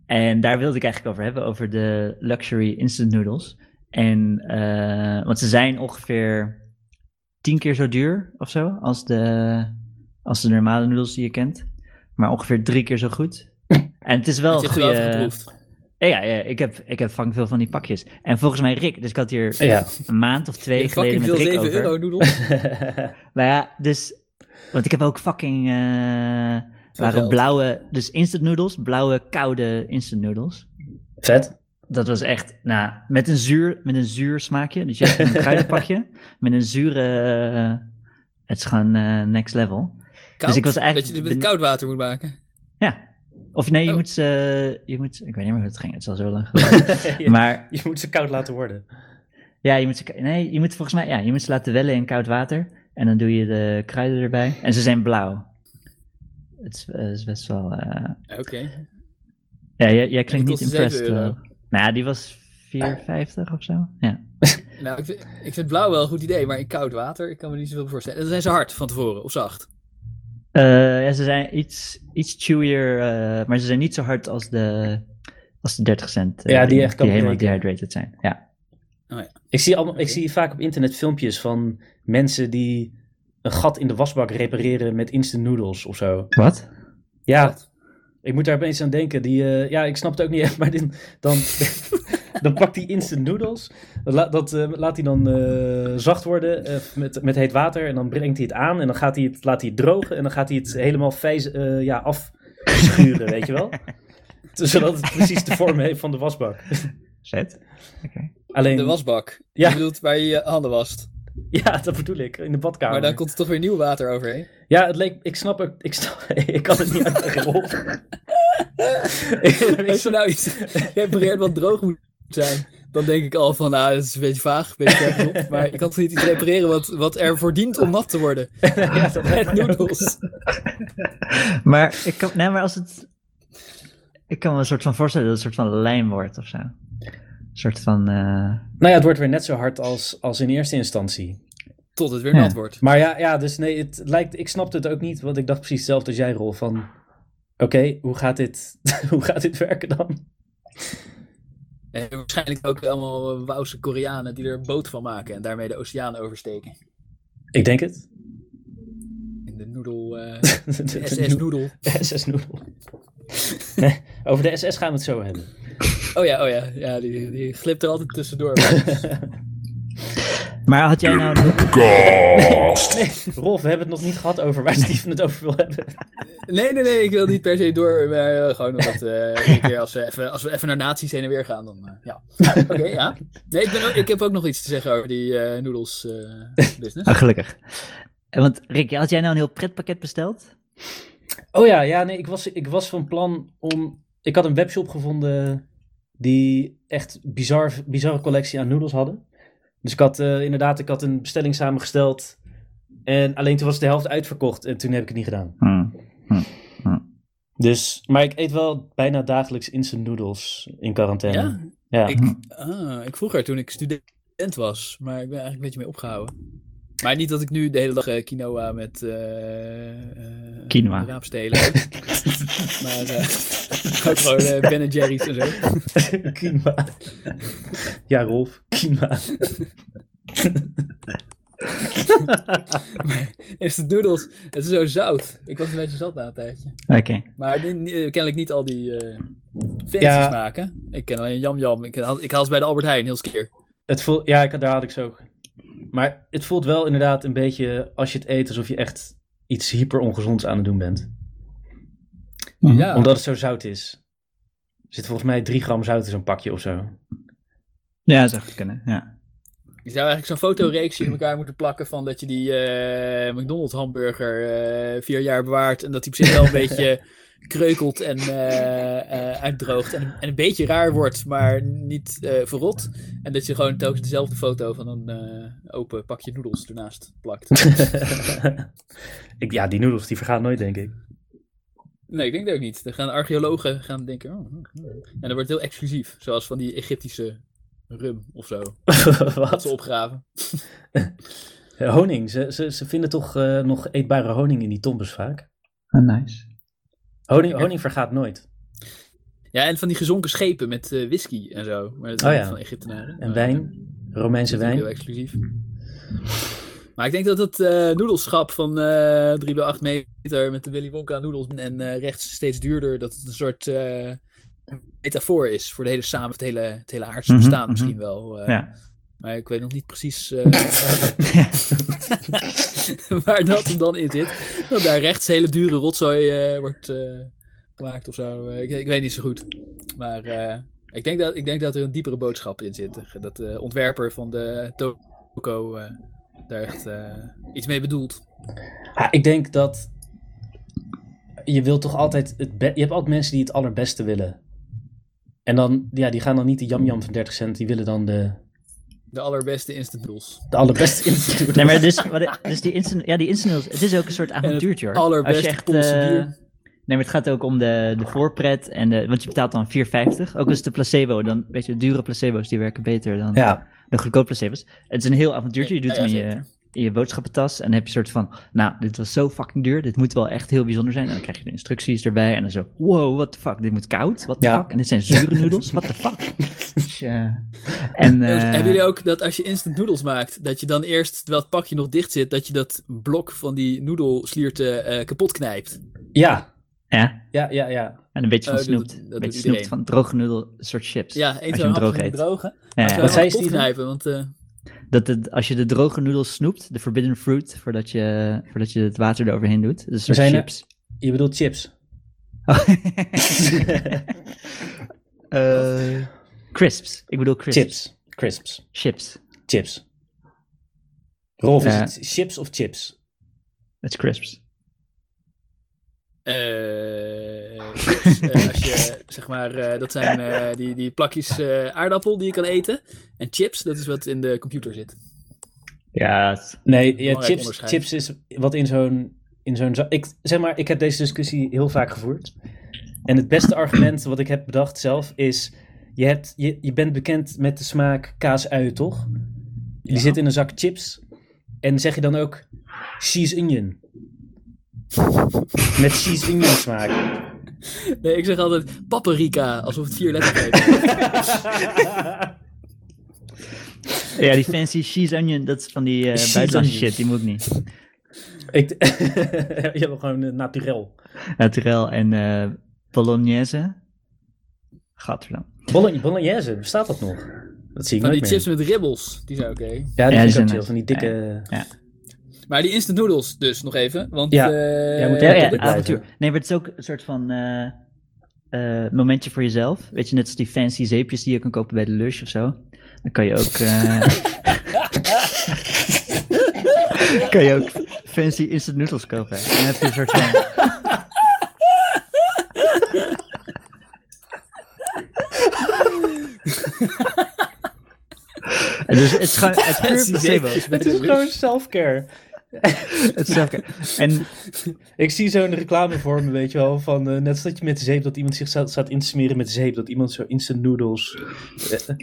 En daar wilde ik eigenlijk over hebben, over de luxury instant noodles. En, eh, want ze zijn ongeveer tien keer zo duur of zo als de, als de normale noedels die je kent. Maar ongeveer drie keer zo goed. En het is wel Dat een goede... Ja, ja, ik heb, ik heb fucking veel van die pakjes. En volgens mij Rick, dus ik had hier Ja. een maand of twee Je geleden met veel Rick 7 over. euro noedels. Maar ja, dus... Want ik heb ook fucking... eh waren blauwe... Dus instant noodles. Blauwe, koude instant noodles. Vet. Dat was echt... Nou, met een zuur, met een zuur smaakje. Dus je hebt een kruidenpakje. met een zure... eh, het is gewoon eh, next level. Koud, Dus ik was eigenlijk Dat je dit met koud water moet maken. Ja. Of nee, je Oh. moet ze... Je moet, ik weet niet meer hoe het ging. Het is al zo lang geleden. je, maar je moet ze koud laten worden. Ja, je moet ze, nee, je moet volgens mij, ja, je moet ze laten wellen in koud water. En dan doe je de kruiden erbij. En ze zijn blauw. Het is, eh, is best wel, eh, Oké. ja, jij, jij klinkt niet kostte 7 impressed. wel. Nou ja, die was 4,50 of zo. Ja. Nou, ik vind, ik vind blauw wel een goed idee, maar in koud water, ik kan me niet zoveel voorstellen. En dan zijn ze hard van tevoren, of zacht. Eh, ja, ze zijn iets, iets chewier, eh, maar ze zijn niet zo hard als de, als de 30 cent. eh, Ja, die echt Die helemaal dehydrated zijn. Ja. Ik zie, allemaal, ik zie vaak op internet filmpjes van mensen die een gat in de wasbak repareren met instant noodles of zo. Wat? Ja, Wat? ik moet daar opeens aan denken. Die, eh, ja, ik snap het ook niet echt, maar dit, dan, dan pakt hij instant noodles. Dat, dat eh, laat hij dan eh, zacht worden eh, met, met heet water. En dan brengt hij het aan en dan gaat hij het, laat hij het drogen. En dan gaat hij het helemaal vijs, eh, ja, afschuren, weet je wel. Zodat het precies de vorm heeft van de wasbak. Zet. Oké. Alleen, De wasbak. Ja. Je bedoelt waar je je handen wast. ja, dat bedoel ik, in de badkamer. Maar dan komt er toch weer nieuw water overheen. Ja, het leek, ik snap ook, ik, snap, ik kan het niet uitleggen. Ik- Als je nou iets repareert wat droog moet zijn, dan denk ik al van, nou, dat is een beetje vaag, een beetje vergezond. Maar je kan toch niet iets repareren wat, wat ervoor dient om nat te worden? ja, dat Met noedels. Maar ik kan, nee, maar als het, ik kan me een soort van voorstellen dat het een soort van lijm wordt of zo. Een soort van, eh, Nou ja, het wordt weer net zo hard als, als in eerste instantie. Tot het weer Ja. nat wordt. Maar ja, ja, dus nee, het lijkt, ik snapte het ook niet, want ik dacht precies hetzelfde als jij, Rolf. Van, oké, hoe gaat dit, hoe gaat dit werken dan? En waarschijnlijk ook allemaal Wouwse Koreanen die er een boot van maken en daarmee de oceaan oversteken. Ik denk het. In de noedel, eh De de SS-noedel. SS-noedel. Over de SS gaan we het zo hebben. Oh ja, oh ja, ja die, die glipt er altijd tussendoor. Maar had jij nou... Nee, Rolf, we hebben het nog niet gehad over waar Steven het over wil hebben. Nee, nee, nee, ik wil niet per se door, maar eh, gewoon omdat eh, een keer als, we even, als we even naar naties heen en weer gaan, dan eh, ja. Oké, ja. Nee, ik, ben ook- ik heb ook nog iets te zeggen over die eh noodles eh, business. Ah, gelukkig. Want Rick, had jij nou een heel pretpakket besteld? Oh ja, ja, nee, ik was, ik was van plan om... Ik had een webshop gevonden die echt bizar, bizarre collectie aan noedels hadden. Dus ik had eh, inderdaad, ik had een bestelling samengesteld. En alleen toen was de helft uitverkocht en toen heb ik het niet gedaan. Hm. Dus, maar ik eet wel bijna dagelijks instant noodles in quarantaine. Ja, Ja, ik, ah, ik vroeger toen ik student was, maar ik ben eigenlijk een beetje mee opgehouden. Maar niet dat ik nu de hele dag eh, quinoa met eh eh, Quinoa. raapstelen maar eh, ook gewoon Ben Jerry's en zo. quinoa. Ja, Rolf, quinoa. Is de noodles, het is zo zout. Ik was een beetje zat na een tijdje. Oké. Maar die- eh, kennelijk niet al die eh fancy Ja. smaken. Ik ken alleen Yam Yam. Ik haal, ik haal ze bij de Albert Heijn, heel keer. Het voelt, ja, ik, daar had ik zo ook. Maar het voelt wel inderdaad een beetje, als je het eet, alsof je echt iets hyper ongezonds aan het doen bent. Ja. Omdat het zo zout is. Er zit volgens mij 3 gram zout in zo'n pakje of zo. Ja, dat zou goed kunnen. Ja. Je zou eigenlijk zo'n fotoreeksje in elkaar moeten plakken van dat je die eh, McDonald's hamburger eh, vier jaar bewaart en dat die op zich wel een beetje kreukelt en eh, eh, uitdroogt en, en een beetje raar wordt, maar niet eh, verrot. En dat je gewoon telkens dezelfde foto van een eh, open pakje noedels ernaast plakt. ik, ja, die noedels die vergaan nooit, denk ik. Nee, ik denk dat ook niet. Dan gaan archeologen gaan denken, oh, en dat wordt heel exclusief, zoals van die Egyptische rum of zo, dat Wat? ze opgraven. Honing. Ze, ze, ze vinden toch eh, nog eetbare honing in die tombes vaak. Ah, nice. Honing, honing vergaat nooit. Ja, en van die gezonken schepen met eh, whisky en zo. Maar dat Oh ja. van Egyptenaren. En wijn. Romeinse wijn. Heel exclusief. Maar ik denk dat het eh noedelschap van eh 3 bij 8 meter met de Willy Wonka noedels en eh, rechts steeds duurder, dat het een soort eh, metafoor is voor de hele samen, het hele, het hele aardse Mhm, bestaan mhm. misschien wel. eh. Ja. Maar ik weet nog niet precies eh, waar dat hem dan in zit. Dat daar rechts hele dure rotzooi eh, wordt eh, gemaakt of zo. Ik, ik weet niet zo goed. Maar ik, denk dat, ik denk dat er een diepere boodschap in zit. Dat de ontwerper van de toko daar echt iets mee bedoelt. Ah, ik denk dat je wilt toch altijd het je hebt altijd mensen die het allerbeste willen. En dan, ja, die gaan dan niet de jam jam van 30 cent, die willen dan de, De allerbeste instant noodles. de allerbeste instituut. Nee, maar dus, wat- dus die instant, ja, die instant noodles, het is ook een soort avontuurtje hoor. Als je Allerbeste echt, bier. Nee, maar het gaat ook om de, de voorpret. En de, want je betaalt dan 4,50. Ook als de placebo. Dan, weet je, de dure placebo's die werken beter dan Ja, de goedkope placebo's. Het is een heel avontuurtje. Je doet Ja, je, zeker. In je boodschappentas. En dan heb je een soort van, nou, dit was zo fucking duur. Dit moet wel echt heel bijzonder zijn. En dan krijg je de instructies erbij. En dan zo, wow, what the fuck. Dit moet koud. What the Ja. fuck. En dit zijn zure noedels. What the fuck. Dus, eh, en, Dus eh, hebben jullie ook dat als je instant noodles maakt, dat je dan eerst, terwijl het pakje nog dicht zit, dat je dat blok van die noedelslierten eh kapot knijpt? ja, ja, ja, ja, ja. en een beetje van Oh, dat snoept. dat Een beetje snoept van droge noedel, een soort chips. Ja, één je zo'n hem hapje droog van die eet. droge. Ja, Wat zei Steven? knijpen, want eh, Dat het, als je de droge noedels snoept, de forbidden fruit, voordat je, voordat je het water eroverheen doet. Dus soort zijn er- chips. Je bedoelt chips. Eh, crisps. Ik bedoel crisps. Chips. Crisps. Chips. Chips. Rolf, is Ja. het chips of chips? Het is crisps. Eh, chips, eh, als je, zeg maar, eh, dat zijn eh, die, die plakjes eh, aardappel die je kan eten. En chips, dat is wat in de computer zit. Ja, Nee, ja, chips, chips is wat in zo'n... In zo'n ik, zeg maar, ik heb deze discussie heel vaak gevoerd. En het beste argument wat ik heb bedacht zelf is... Je, hebt, je, je bent bekend met de smaak kaas-ui, toch? Die Ja. zit in een zak chips. En zeg je dan ook cheese onion? Met cheese onion smaak. Nee, ik zeg altijd paprika, alsof het vier letters heeft. ja, die fancy cheese onion, dat is van die eh Cheese buitenlandse shit, die moet niet. ik, je hebt gewoon uh, naturel. Naturel en eh bolognese. Gadverdam. Bologne- Bolognese, bestaat dat nog? Dat zie ik Van die chips met ribbels, die zijn oké. Ja, die Ja, zijn chill. Van die dikke... Maar die instant noodles dus nog even. Want Ja. moet Ja, Ja, ja, avontuur. Nee, maar het is ook een soort van eh, eh, momentje voor jezelf. Weet je, net als die fancy zeepjes die je kan kopen bij de Lush of zo. Dan kan je ook... eh, kan je ook fancy instant noodles kopen. En dan heb je een soort van... Dus het is gewoon het is Het gewoon self-care. Het is zelf- En Ik zie zo'n reclame voor me, weet je wel, van eh, net als dat je met de zeep, dat iemand zich staat, staat in te smeren met zeep, dat iemand zo instant noodles... eh,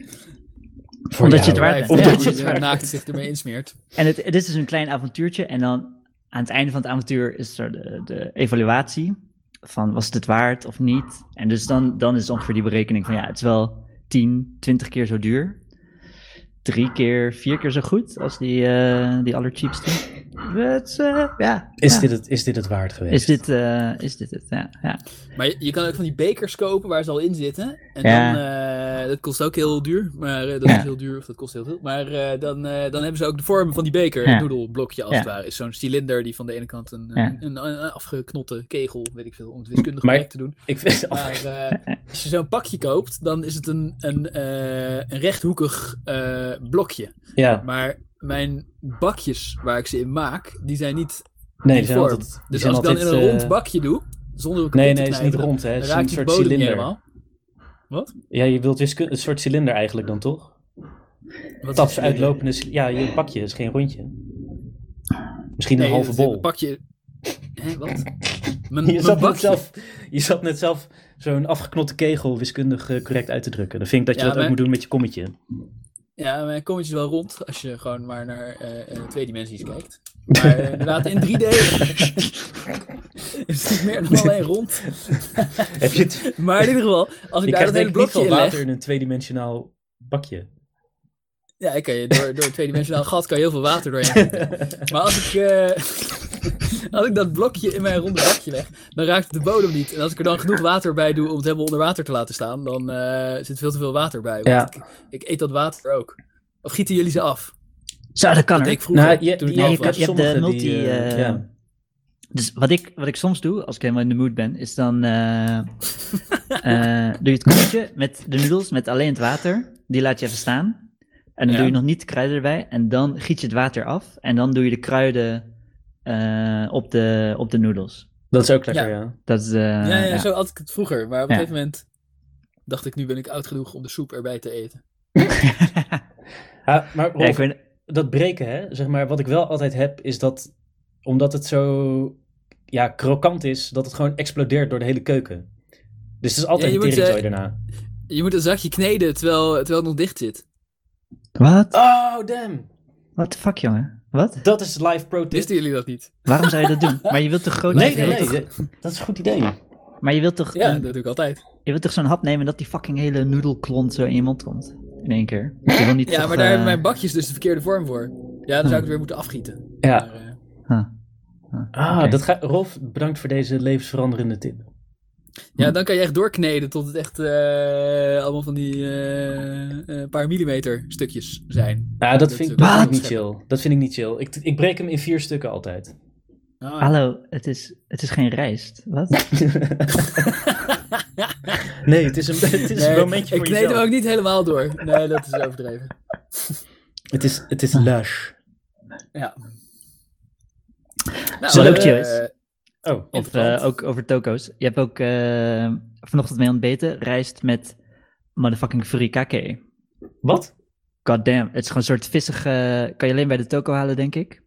voor Omdat je het waard. Omdat Ja. je het waard naakt zich ermee insmeert. En het, het is dus een klein avontuurtje. En dan aan het einde van het avontuur is er de, de evaluatie. Van was het het waard of niet? En dus dan, dan is ongeveer die berekening van ja, het is wel 10, 20 keer zo duur. Drie keer, vier keer zo goed als die, eh die allercheapste. Is, eh, ja, Is, ja. dit het, is dit het waard geweest? Is dit, eh, is dit het? Ja, ja. Maar je, je kan ook van die bekers kopen waar ze al in zitten. En Ja. dan, eh, dat kost ook heel duur. Maar eh, dat Ja. is heel duur, of dat kost heel veel. Maar eh, dan, eh, dan hebben ze ook de vorm van die beker, Ja. een noedelblokje als Ja. het ware. Is zo'n cilinder die van de ene kant een, Ja. een, een, een afgeknotte kegel, weet ik veel, om het wiskundig Maar- te doen. Ik vind Maar als je zo'n pakje koopt, dan is het een, een, eh, een rechthoekig eh, blokje. ja, Maar mijn bakjes waar ik ze in maak, die zijn niet nee, die die zijn vorm. altijd... die Dus als ik dan in een eh, rond bakje doe, zonder hem Nee, nee, het is niet rond, hè. Het is een soort cilinder. helemaal. Wat? Ja, je wilt wiskunde, een soort cilinder eigenlijk dan, toch? Wat Taps is- uitlopende... Ja, je bakje is geen rondje. Misschien Nee, een halve bol. Een bakje... Hé, wat? Mijn, Je zat, net zelf, je zat net zelf zo'n afgeknotte kegel wiskundig eh, correct uit te drukken. Dan vind ik dat je Ja, dat ook moet doen met je kommetje. Ja, mijn kommetje is wel rond als je gewoon maar naar eh, eh, twee dimensies kijkt. Maar eh, inderdaad, in 3D is het niet meer dan alleen rond. Heb je het? Maar in ieder geval, als ik Je daar dat hele blokje in leg... water in een tweedimensionaal bakje. Ja, je door, door een tweedimensionaal gat kan je heel veel water doorheen. maar als ik, als ik dat blokje in mijn ronde bakje leg, dan raakt de bodem niet. En als ik er dan genoeg water bij doe om het helemaal onder water te laten staan, dan eh, zit veel te veel water bij. Want Ja. ik, ik eet dat water ook. Of gieten jullie ze af? Zo, dat kan Dat ik vroeger. Nou, je- toen ik ja, Ja, elf je, kan- kan, was. je hebt de multi... die, eh, eh, ja. Dus wat ik, wat ik soms doe, als ik helemaal in de mood ben, is dan eh, eh, doe je het kommetje met de noedels met alleen het water. Die laat je even staan. En dan Ja. doe je nog niet de kruiden erbij. En dan giet je het water af. En dan doe je de kruiden eh, op, de, op de noedels. Dat is ook lekker, Ja. ja. Dat is, eh, ja, ja, ja. zo had ik het vroeger. Maar op Ja. een gegeven moment dacht ik, nu ben ik oud genoeg om de soep erbij te eten. Ja, maar Ja, ik dat breken, hè, zeg maar, wat ik wel altijd heb, is dat omdat het zo ja, krokant is, dat het gewoon explodeert door de hele keuken. Dus het is altijd een teringzooi eh, daarna. Je moet een zakje kneden terwijl, terwijl het nog dicht zit. wat? Oh, damn! What the fuck, jongen? Wat? Dat is live pro tip. Wisten jullie dat niet? Waarom zou je dat doen? Maar je wilt toch groot... Nee, nee, nee, toch- dat is een goed idee. Maar je wilt toch, Ja, een- dat doe ik altijd. je wilt toch zo'n hap nemen dat die fucking hele noedelklont zo in je mond komt? In één keer. Je wil niet Ja, toch, maar daar eh, hebben mijn bakjes dus de verkeerde vorm voor. Ja, dan zou ik het weer moeten afgieten. Ja. Maar, eh, huh. Ah, dat gaat, Rolf, bedankt voor deze levensveranderende tip. Ja, dan kan je echt doorkneden tot het echt eh, allemaal van die eh, eh, paar millimeter stukjes zijn. Ja, dat, Dat vind, dat ik niet chill. Dat vind ik niet chill. Ik, ik breek hem in vier stukken altijd. Ah. Hallo, het is, het is geen rijst. Wat? nee, het is een, het is Nee, een momentje ik voor kneed jezelf. hem ook niet helemaal door. Nee, dat is overdreven. Het is, het is lush. Ja. Nou, Zo, ook chill Oh, Of eh, ook over toko's. Je hebt ook eh, vanochtend mee ontbeten, rijst met motherfucking furikake. wat? God damn, het is gewoon een soort vissige... Kan je alleen bij de toko halen, denk ik.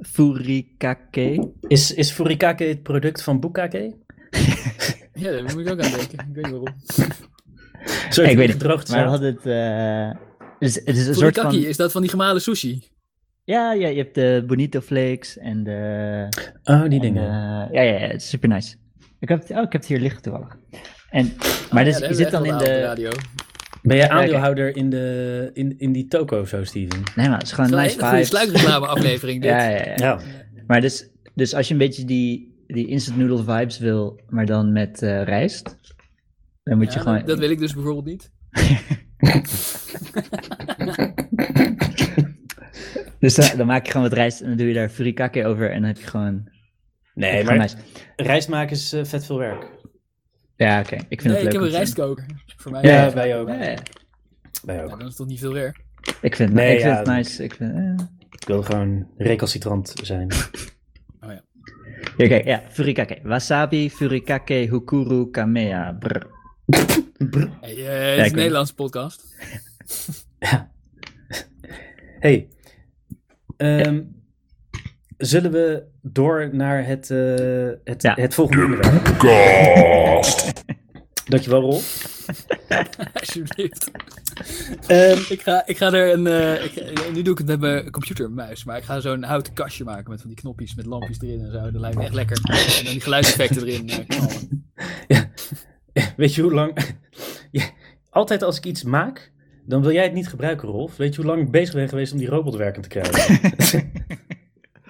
Furikake. Is, is furikake het product van bukake? Ja, daar moet ik ook aan denken. Ik weet niet waarom. Sorry, ik weet gedroogd Maar we hadden het... eh, dus, het is een soort Furikake, van... is dat van die gemalen sushi? Ja, ja, je hebt de bonito flakes en de... Oh, die en dingen. de- ja, ja, ja, super nice. Ik heb het, oh, ik heb het hier liggen toevallig. En, maar dus, Oh, Ja, je zit dan in de... radio. Ben jij Kijk. aandeelhouder in, de, in, in die toko zo, Steven? Nee, maar het is gewoon nice een vibes. sluikreclame aflevering dit. Ja, ja, ja. Ja. Maar dus, dus als je een beetje die, die instant noodle vibes wil, maar dan met eh, rijst, dan moet je gewoon... dat, dat wil ik dus bijvoorbeeld niet. Dus dan, dan maak je gewoon wat rijst en dan doe je daar furikake over en dan heb je gewoon... Nee, maar rijst maken is eh, vet veel werk. Ja, oké. Ik vind Nee, het leuk. ik heb een rijstkoker. Voor mij. Ja, Ja, wij ook. Ja, ja. Wij dan ook. is het toch niet veel weer. Ik vind, Nee, ik vind ja, het nice. Ik vind, eh. Ik wil gewoon recalcitrant zijn. Ja, Oké, ja, furikake. Wasabi, furikake, hukuru, kamea. Brr. Hey, eh, het is een Nederlandse podcast. Hey, ehm, zullen we door naar het, eh, het, Ja. het volgende onderwerp? Poepcast. Dankjewel, Rolf. Alsjeblieft. Ehm, Ik ga, ik ga er een. eh, ik, nu doe ik het met mijn computermuis, maar ik ga zo'n houten kastje maken met van die knopjes met lampjes erin en zo. Dat lijkt me echt lekker. En dan die geluidseffecten erin eh, knallen. weet je hoe lang... Ja, altijd als ik iets maak, dan wil jij het niet gebruiken, Rolf. Weet je hoe lang ik bezig ben geweest om die robot werkend te krijgen?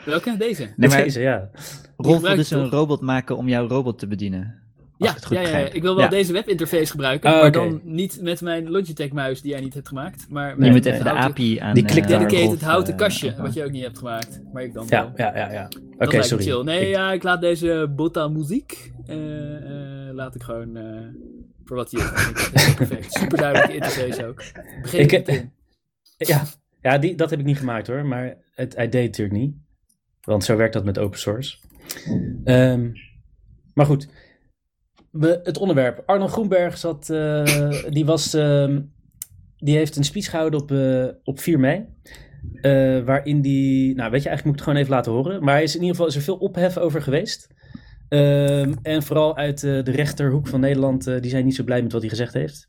Welke? Deze? Nee, maar Deze, ja. Rolf wil dus je een robot maken om jouw robot te bedienen. Ja, het ja, ja, ik wil wel Ja. deze webinterface gebruiken, Ah, maar dan niet met mijn Logitech-muis die jij niet hebt gemaakt, maar Je met even de API aan... Die eh, klikt dedicated Rolf, houten eh, kastje, wat je ook niet hebt gemaakt, maar ik dan Ja, wel. ja, ja, ja. Oké, Dat lijkt me sorry. chill. Nee, Ik- ja, ik laat deze Botta muziek, eh, eh, laat ik gewoon eh, voor wat hij is. Het perfect. Super duidelijke interface ook. Begin Ik- meteen. Ja, ja die, dat heb ik niet gemaakt hoor, maar het, hij deed het natuurlijk niet. Want zo werkt dat met open source. Ehm, maar goed, we, het onderwerp. Arnold Groenberg zat, eh, die, was, ehm, die heeft een speech gehouden op, eh, op 4 mei. eh, waarin die, nou weet je, eigenlijk moet ik het gewoon even laten horen. Maar hij is in ieder geval is er veel ophef over geweest. Ehm, en vooral uit eh, de rechterhoek van Nederland, eh, die zijn niet zo blij met wat hij gezegd heeft.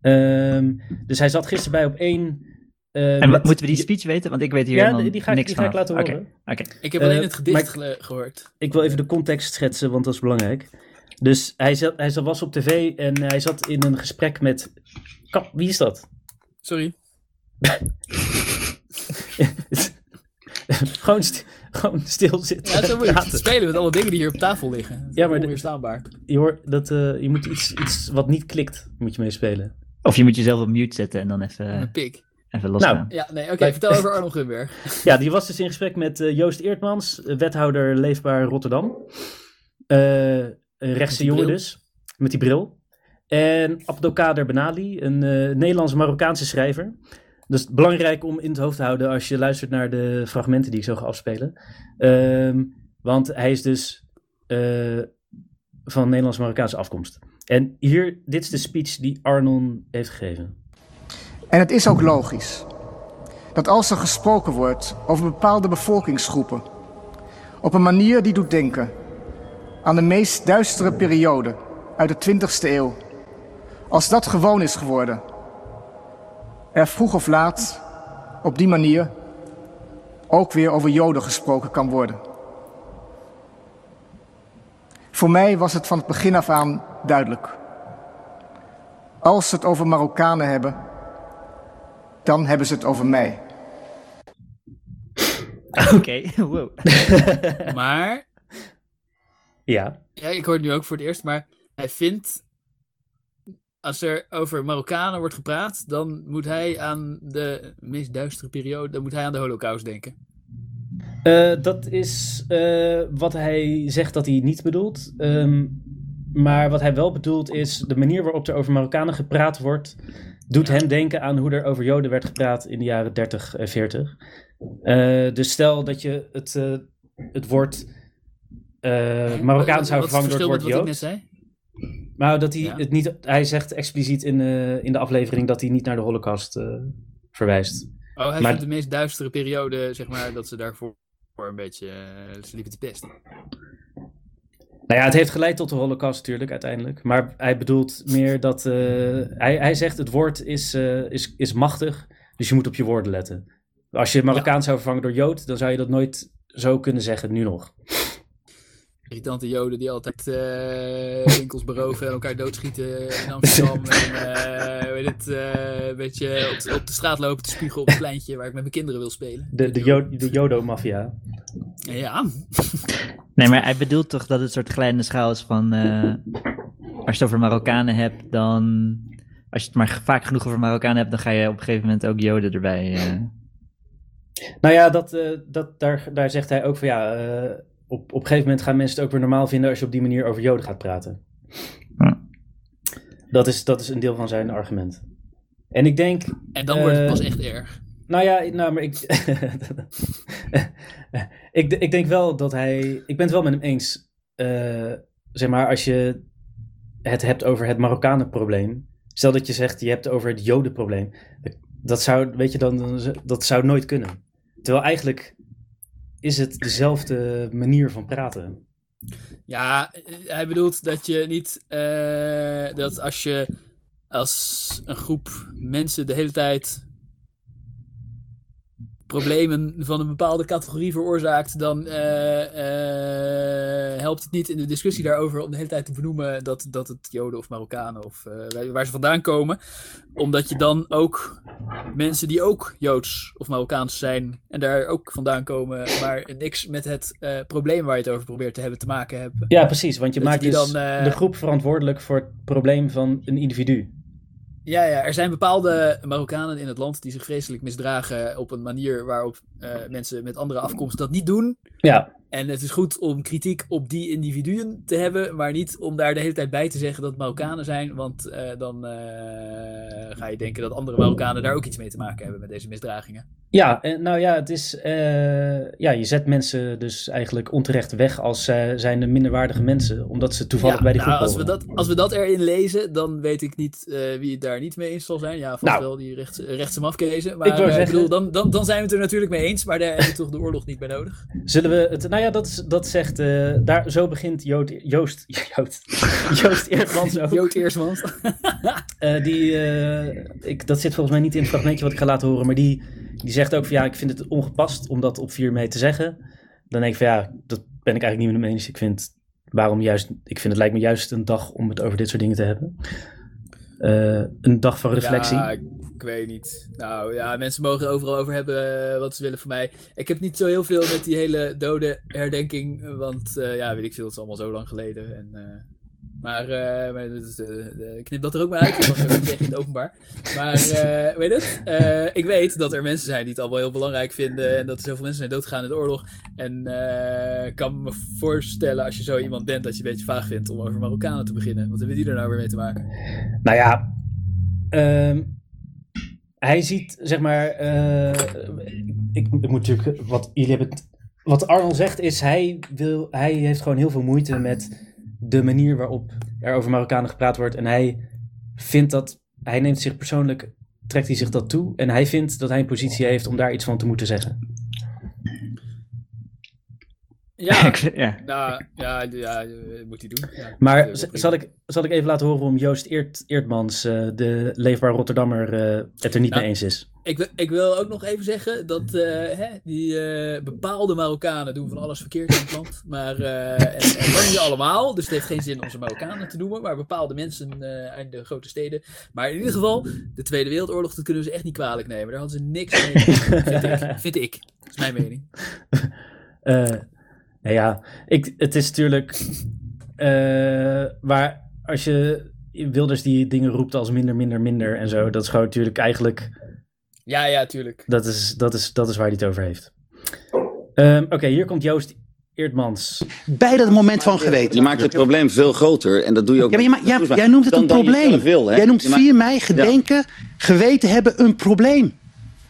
Ehm, dus hij zat gisteren bij op één. eh, En met- wat, moeten we die speech weten? Want ik weet hier Ja, helemaal die, die ga ik, niks die ga ik laten horen. Oké, Ik heb alleen het gedicht maar- gehoord. Ik wil even de context schetsen, want dat is belangrijk. Dus hij, zat, hij zat, was op tv en hij zat in een gesprek met. Kap, wie is dat? Sorry. gewoon, gewoon stil zitten. Ja, zo moet je praten. het spelen met alle dingen die hier op tafel liggen. Ja, maar onweerstaanbaar. Je, hoort dat, eh, je moet iets, iets wat niet klikt, moet je meespelen. Of je moet jezelf op mute zetten en dan even, Een pik. even losgaan. Nou, Ja, nee, oké. Vertel over Arnold Gunberg. Ja, die was dus in gesprek met eh, Joost Eertmans, eh, wethouder Leefbaar Rotterdam. Eh, een rechtse jongen bril. dus, met die bril. En Abdelkader Benali, een eh Nederlands-Marokkaanse schrijver. Dus belangrijk om in het hoofd te houden als je luistert naar de fragmenten die ik zo ga afspelen. Ehm, want hij is dus eh, van Nederlands-Marokkaanse afkomst. En hier, dit is de speech die Arnon heeft gegeven. En het is ook logisch dat als er gesproken wordt over bepaalde bevolkingsgroepen, op een manier die doet denken aan de meest duistere periode uit de 20ste eeuw, als dat gewoon is geworden, er vroeg of laat op die manier ook weer over Joden gesproken kan worden. Voor mij was het van het begin af aan duidelijk. Als ze het over Marokkanen hebben, dan hebben ze het over mij. Oké, wow. Maar, Ja, ja, ik hoor het nu ook voor het eerst, maar hij vindt, als er over Marokkanen wordt gepraat, dan moet hij aan de meest duistere periode, dan moet hij aan de holocaust denken. Eh, dat is eh, wat hij zegt dat hij niet bedoelt. Ehm, maar wat hij wel bedoelt is de manier waarop er over Marokkanen gepraat wordt, doet hem denken aan hoe er over Joden werd gepraat in de jaren 30 en 40. Eh, dus stel dat je het, het woord Marokkaan zou vervangen door het woord wat ik net Jood. Maar dat hij Ja. het niet, hij zegt expliciet in, eh, in de aflevering dat hij niet naar de Holocaust eh, verwijst. Oh, hij Maar- vindt de meest duistere periode, zeg maar, dat ze daarvoor voor een beetje, uh, ze liepen te pesten. Nou ja, het heeft geleid tot de Holocaust natuurlijk uiteindelijk. Maar hij bedoelt meer dat. eh, hij, hij zegt het woord is, eh, is, is machtig, dus je moet op je woorden letten. Als je Marokkaan zou vervangen door Jood, dan zou je dat nooit zo kunnen zeggen, nu nog. Irritante joden die altijd eh, winkels beroven en elkaar doodschieten in Amsterdam. en eh, weet het, eh, een beetje op, de- op de straat lopen te spugen op het pleintje waar ik met mijn kinderen wil spelen. De, de, Jo- de Jodo-maffia. Ja, Nee, maar hij bedoelt toch dat het een soort kleine schaal is van... eh, als je het over Marokkanen hebt, dan... Als je het maar vaak genoeg over Marokkanen hebt, dan ga je op een gegeven moment ook Joden erbij... eh. Nou ja, dat, eh, dat, daar, daar zegt hij ook van ja, eh, op, op een gegeven moment gaan mensen het ook weer normaal vinden als je op die manier over Joden gaat praten. Ja. Dat, is, dat is een deel van zijn argument. En ik denk, En dan wordt het Eh, pas echt erg. nou ja, nou, maar ik, ik, ik denk wel dat hij, ik ben het wel met hem eens, eh, zeg maar, als je het hebt over het Marokkanenprobleem, stel dat je zegt je hebt het over het Jodenprobleem, dat zou, weet je dan, dan- dat zou nooit kunnen. Terwijl eigenlijk is het dezelfde manier van praten. Ja, hij bedoelt dat je niet. eh, dat als je als een groep mensen de hele tijd problemen van een bepaalde categorie veroorzaakt, dan eh, eh, helpt het niet in de discussie daarover om de hele tijd te benoemen dat, dat het Joden of Marokkanen of eh, waar- ze vandaan komen. Omdat je dan ook mensen die ook Joods of Marokkaans zijn en daar ook vandaan komen, maar niks met het probleem waar je het over probeert te hebben te maken hebben. Ja, precies, want je Dat je maakt die dus dan, de groep verantwoordelijk voor het probleem van een individu. Ja, ja, er zijn bepaalde Marokkanen in het land die zich vreselijk misdragen op een manier waarop eh, mensen met andere afkomst dat niet doen. Ja, En het is goed om kritiek op die individuen te hebben, maar niet om daar de hele tijd bij te zeggen dat het Marokkanen zijn, want eh, dan eh, ga je denken dat andere Marokkanen daar ook iets mee te maken hebben met deze misdragingen. Ja, en nou ja, het is. eh, ja, je zet mensen dus eigenlijk onterecht weg als zij zijn de minderwaardige mensen, omdat ze toevallig Ja, bij die nou, groep als, we dat, als we dat erin lezen, dan weet ik niet eh, wie het daar niet mee eens zal zijn. Ja, vast Nou. wel die rechts, rechtse mafkezen. Maar Ik eh, zeggen- bedoel, dan, dan, dan zijn we het er natuurlijk mee eens, maar daar hebben we toch de oorlog niet bij nodig. Zullen we het. Nou ja, dat, is, dat zegt. eh, daar, zo begint Jood, Joost. Joost, Joost ook. Eersmans. Eh, die, eh, ik, dat zit volgens mij niet in het fragmentje wat ik ga laten horen, maar die, die zegt ook van ja, ik vind het ongepast om dat op 4 mei te zeggen. Dan denk ik van ja, dat ben ik eigenlijk niet met hem eens. Ik vind, waarom juist, ik vind het lijkt me juist een dag om het over dit soort dingen te hebben. Eh, een dag van reflectie. Ja, ik, weet niet. Nou ja, mensen mogen er overal over hebben eh, wat ze willen van mij. Ik heb niet zo heel veel met die hele dode herdenking, want eh, ja, weet ik veel, het is allemaal zo lang geleden. En, maar is, eh, knip dat er ook maar uit, dat je in het openbaar. Maar eh, weet het, ik weet dat er mensen zijn die het allemaal heel belangrijk vinden en dat er zoveel mensen zijn doodgegaan in de oorlog. En ik kan me voorstellen als je zo iemand bent dat je een beetje vaag vindt om over Marokkanen te beginnen. Wat hebben die er nou weer mee te maken? Nou ja, ehm, hij ziet, zeg maar, ik, ik moet natuurlijk, wat jullie hebben, wat Arnold zegt is, hij, wil, hij heeft gewoon heel veel moeite met de manier waarop er over Marokkanen gepraat wordt. En hij vindt dat, hij neemt zich persoonlijk, trekt hij zich dat toe. En hij vindt dat hij een positie heeft om daar iets van te moeten zeggen. Ja, ja. Nou, ja, ja, eh, moet hij doen. Ja. Maar prima. zal ik, zal ik even laten horen waarom Joost Eert, Eertmans, eh, de leefbaar Rotterdammer, eh, het er niet Nou, mee eens is? Ik, wil- ik wil ook nog even zeggen dat eh, hè, die eh, bepaalde Marokkanen doen van alles verkeerd in het land. Maar, eh, en, en niet allemaal, dus het heeft geen zin om ze Marokkanen te noemen. Maar bepaalde mensen eh in de grote steden. Maar in ieder geval, de Tweede Wereldoorlog, dat kunnen we ze echt niet kwalijk nemen. Daar hadden ze niks mee. vind, ik, vind ik. Dat is mijn mening. Nou ja, ik, het is natuurlijk. eh waar als je Wilders die dingen roept als minder, minder, minder en zo, dat is gewoon natuurlijk eigenlijk. Ja, ja, tuurlijk. Dat is, dat is, dat is waar hij het over heeft. Ehm, Oké, hier komt Joost Eertmans. bij dat moment van geweten. Je maakt het probleem veel groter en dat doe je ook. Ja, maar je ma- ja, met- jij noemt het dan- een probleem. wil, jij noemt Je maakt- 4 mei gedenken, geweten hebben een probleem.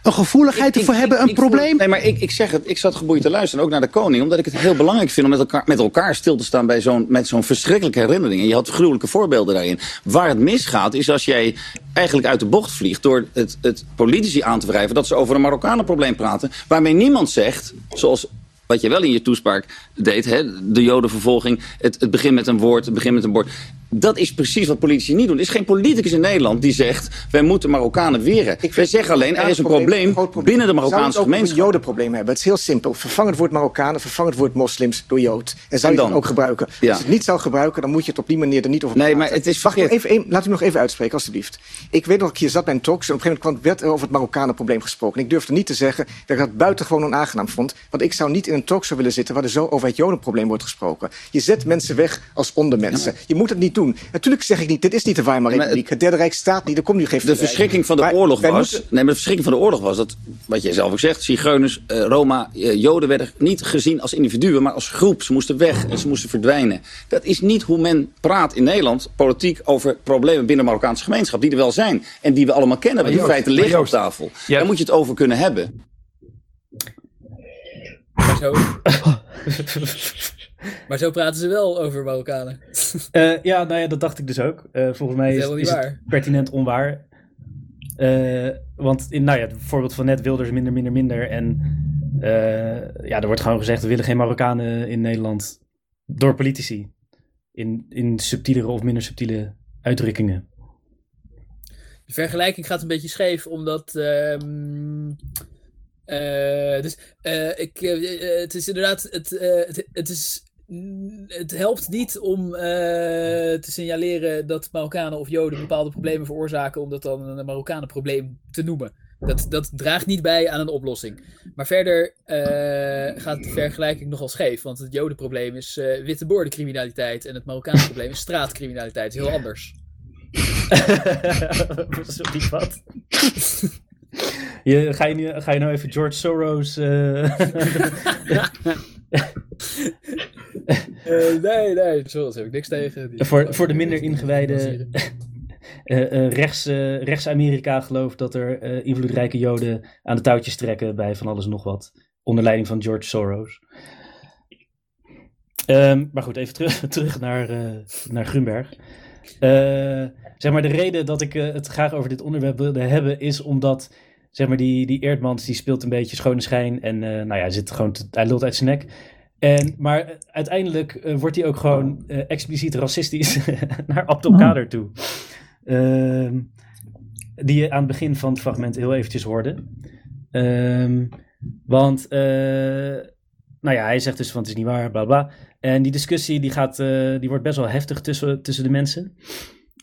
Een gevoeligheid Ik- ervoor ik- hebben ik- een probleem. Nee, maar ik, ik zeg het, ik zat geboeid te luisteren, ook naar de koning, omdat ik het heel belangrijk vind om met elkaar, met elkaar stil te staan bij zo'n, met zo'n verschrikkelijke herinnering. En je had gruwelijke voorbeelden daarin. Waar het misgaat, is als jij eigenlijk uit de bocht vliegt door het, het politici aan te wrijven dat ze over een Marokkanenprobleem praten, waarmee niemand zegt, zoals wat je wel in je toespraak deed, hè, de jodenvervolging, het, het begin met een woord, het begin met een woord. Dat is precies wat politici niet doen. Er is geen politicus in Nederland die zegt, wij moeten Marokkanen weren. Wij zeggen alleen, er is een probleem binnen de Marokkaanse Zou gemeenschap. een jodenprobleem hebben? Het is heel simpel. Vervang het woord Marokkanen, vervang het woord moslims door jood. En zou En je het dan? ook gebruiken? Ja. Als je het niet zou gebruiken, dan moet je het op die manier er niet over Nee, praten. maar het is Wacht even, laat u nog even uitspreken, alstublieft. Ik weet nog dat ik hier zat bij een talkshow. En op een gegeven moment kwam- werd er over het Marokkanenprobleem gesproken. En ik durfde niet te zeggen dat ik dat buitengewoon onaangenaam vond. Want ik zou niet in een talkshow willen zitten waar er zo over het jodenprobleem wordt gesproken. Je zet mensen weg als ondermensen. Je moet het niet doen. Natuurlijk zeg ik niet, dit is niet de Weimar maar Republiek. Het Derde Rijk staat niet, er komt nu geen De verschrikking van de Maar oorlog was. moeten- Nee, maar de verschrikking van de oorlog was dat, wat jij zelf ook zegt, Zigeuners, eh, Roma, eh, Joden werden niet gezien als individuen, maar als groep. Ze moesten weg en ze moesten verdwijnen. Dat is niet hoe men praat in Nederland, politiek, over problemen binnen de Marokkaanse gemeenschap, die er wel zijn. En die we allemaal kennen, want die Joost, feiten maar liggen op tafel. ja. Daar moet je het over kunnen hebben. Maar zo, maar zo praten ze wel over Marokkanen. Eh, ja, nou ja, dat dacht ik dus ook. Eh, volgens mij is het pertinent onwaar. Eh, want in, nou ja, het voorbeeld van net Wilders minder, minder, minder. En ja, er wordt gewoon gezegd, we willen geen Marokkanen in Nederland. Door politici. In, in subtielere of minder subtiele uitdrukkingen. De vergelijking gaat een beetje scheef, omdat. ehm, eh, dus ik, het is inderdaad. Het, het, het, is, het helpt niet om eh, te signaleren dat Marokkanen of Joden bepaalde problemen veroorzaken, om dat dan een Marokkanenprobleem te noemen. Dat, dat draagt niet bij aan een oplossing. Maar verder eh, gaat de vergelijking nogal scheef. Want het Jodenprobleem is eh witte boordencriminaliteit. En het Marokkaanse-probleem is straatcriminaliteit. Heel anders. Sorry, wat? Je, ga, je nu, ga je nou even George Soros... eh, nee, nee, zoals heb ik niks tegen. Die- voor, voor de minder ingewijde eh, rechts, rechts-Amerika gelooft dat er eh, invloedrijke Joden aan de touwtjes trekken bij van alles en nog wat. Onder leiding van George Soros. Ehm, maar goed, even terug, terug naar, eh, naar Grunberg. Zeg maar, de reden dat ik het graag over dit onderwerp wilde hebben, is omdat zeg maar, die, die Eerdmans die speelt een beetje schone schijn. En eh, nou ja, hij, zit gewoon te- hij lult uit zijn nek. En, maar eh, uiteindelijk eh, wordt hij ook gewoon expliciet racistisch naar Abdelkader toe. Ehm, die je aan het begin van het fragment heel eventjes hoorde. Ehm, want, nou ja, hij zegt dus van het is niet waar, bla bla. En die discussie die gaat, die wordt best wel heftig tussen, tussen de mensen.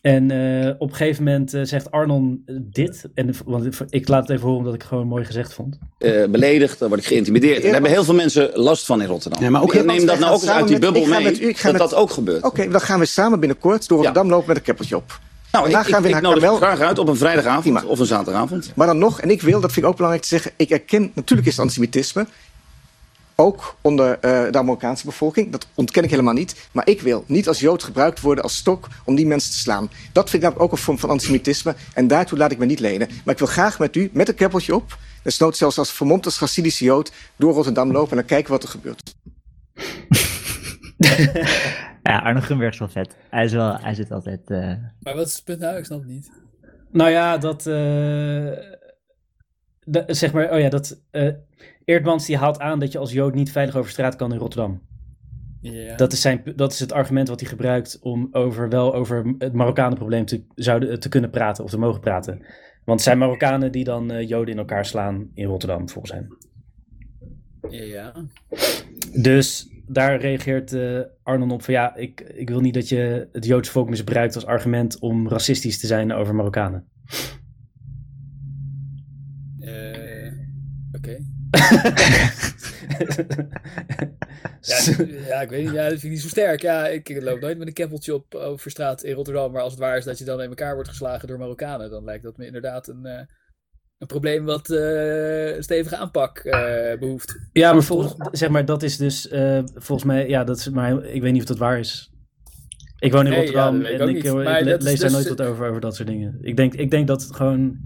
En eh, op een gegeven moment eh, zegt Arnon eh, dit. En, want ik laat het even horen omdat ik het gewoon mooi gezegd vond. eh, beledigd, dan word ik geïntimideerd. En daar hebben heel veel mensen last van in Rotterdam. Ja, maar ook- Ik neem dat nou ook eens uit die met- bubbel ik ga mee, met u- ik ga dat met- dat ook gebeurt. Oké, dan gaan we samen binnenkort door Rotterdam lopen met een keppeltje op. Nou, ik, ik, gaan we ik naar nodig Karmel. graag uit op een vrijdagavond Prima. of een zaterdagavond. Maar dan nog, en ik wil, dat vind ik ook belangrijk te zeggen, ik erken, natuurlijk is het antisemitisme. Ook onder eh, de Marokkaanse bevolking. Dat ontken ik helemaal niet. Maar ik wil niet als Jood gebruikt worden als stok om die mensen te slaan. Dat vind ik namelijk ook een vorm van antisemitisme. En daartoe laat ik me niet lenen. Maar ik wil graag met u, met een keppeltje op. Desnoods zelfs als vermomd als Hasidische Jood door Rotterdam lopen. En dan kijken wat er gebeurt. Ja, Arno Grunberg is wel vet. Hij, is wel, hij zit altijd... eh, Maar wat is het punt nou? Ik snap het niet. Nou ja, dat. eh, de- zeg maar, oh ja, dat. Eh Eerdmans die haalt aan dat je als Jood niet veilig over straat kan in Rotterdam. Dat is, zijn, dat is het argument wat hij gebruikt om over, wel over het Marokkanenprobleem te, zouden, te kunnen praten of te mogen praten. Want het zijn Marokkanen die dan eh, Joden in elkaar slaan in Rotterdam, volgens hem. ja. Dus daar reageert eh, Arnon op van ja, ik, ik wil niet dat je het Joodse volk misbruikt als argument om racistisch te zijn over Marokkanen. Ja, ik weet niet. Ja, dat vind ik niet zo sterk. Ja, ik, loop nooit met een keppeltje op over straat in Rotterdam. Maar als het waar is dat je dan in elkaar wordt geslagen door Marokkanen, dan lijkt dat me inderdaad een, eh, een probleem wat eh, een stevige aanpak eh, behoeft. Ja, maar volgens, zeg maar, dat is dus volgens mij, ja, dat is, maar ik weet niet of dat waar is. Ik woon in Nee, Rotterdam ik en ik, le- lees daar dus- nooit wat over, over dat soort dingen. Ik denk, ik denk dat het gewoon,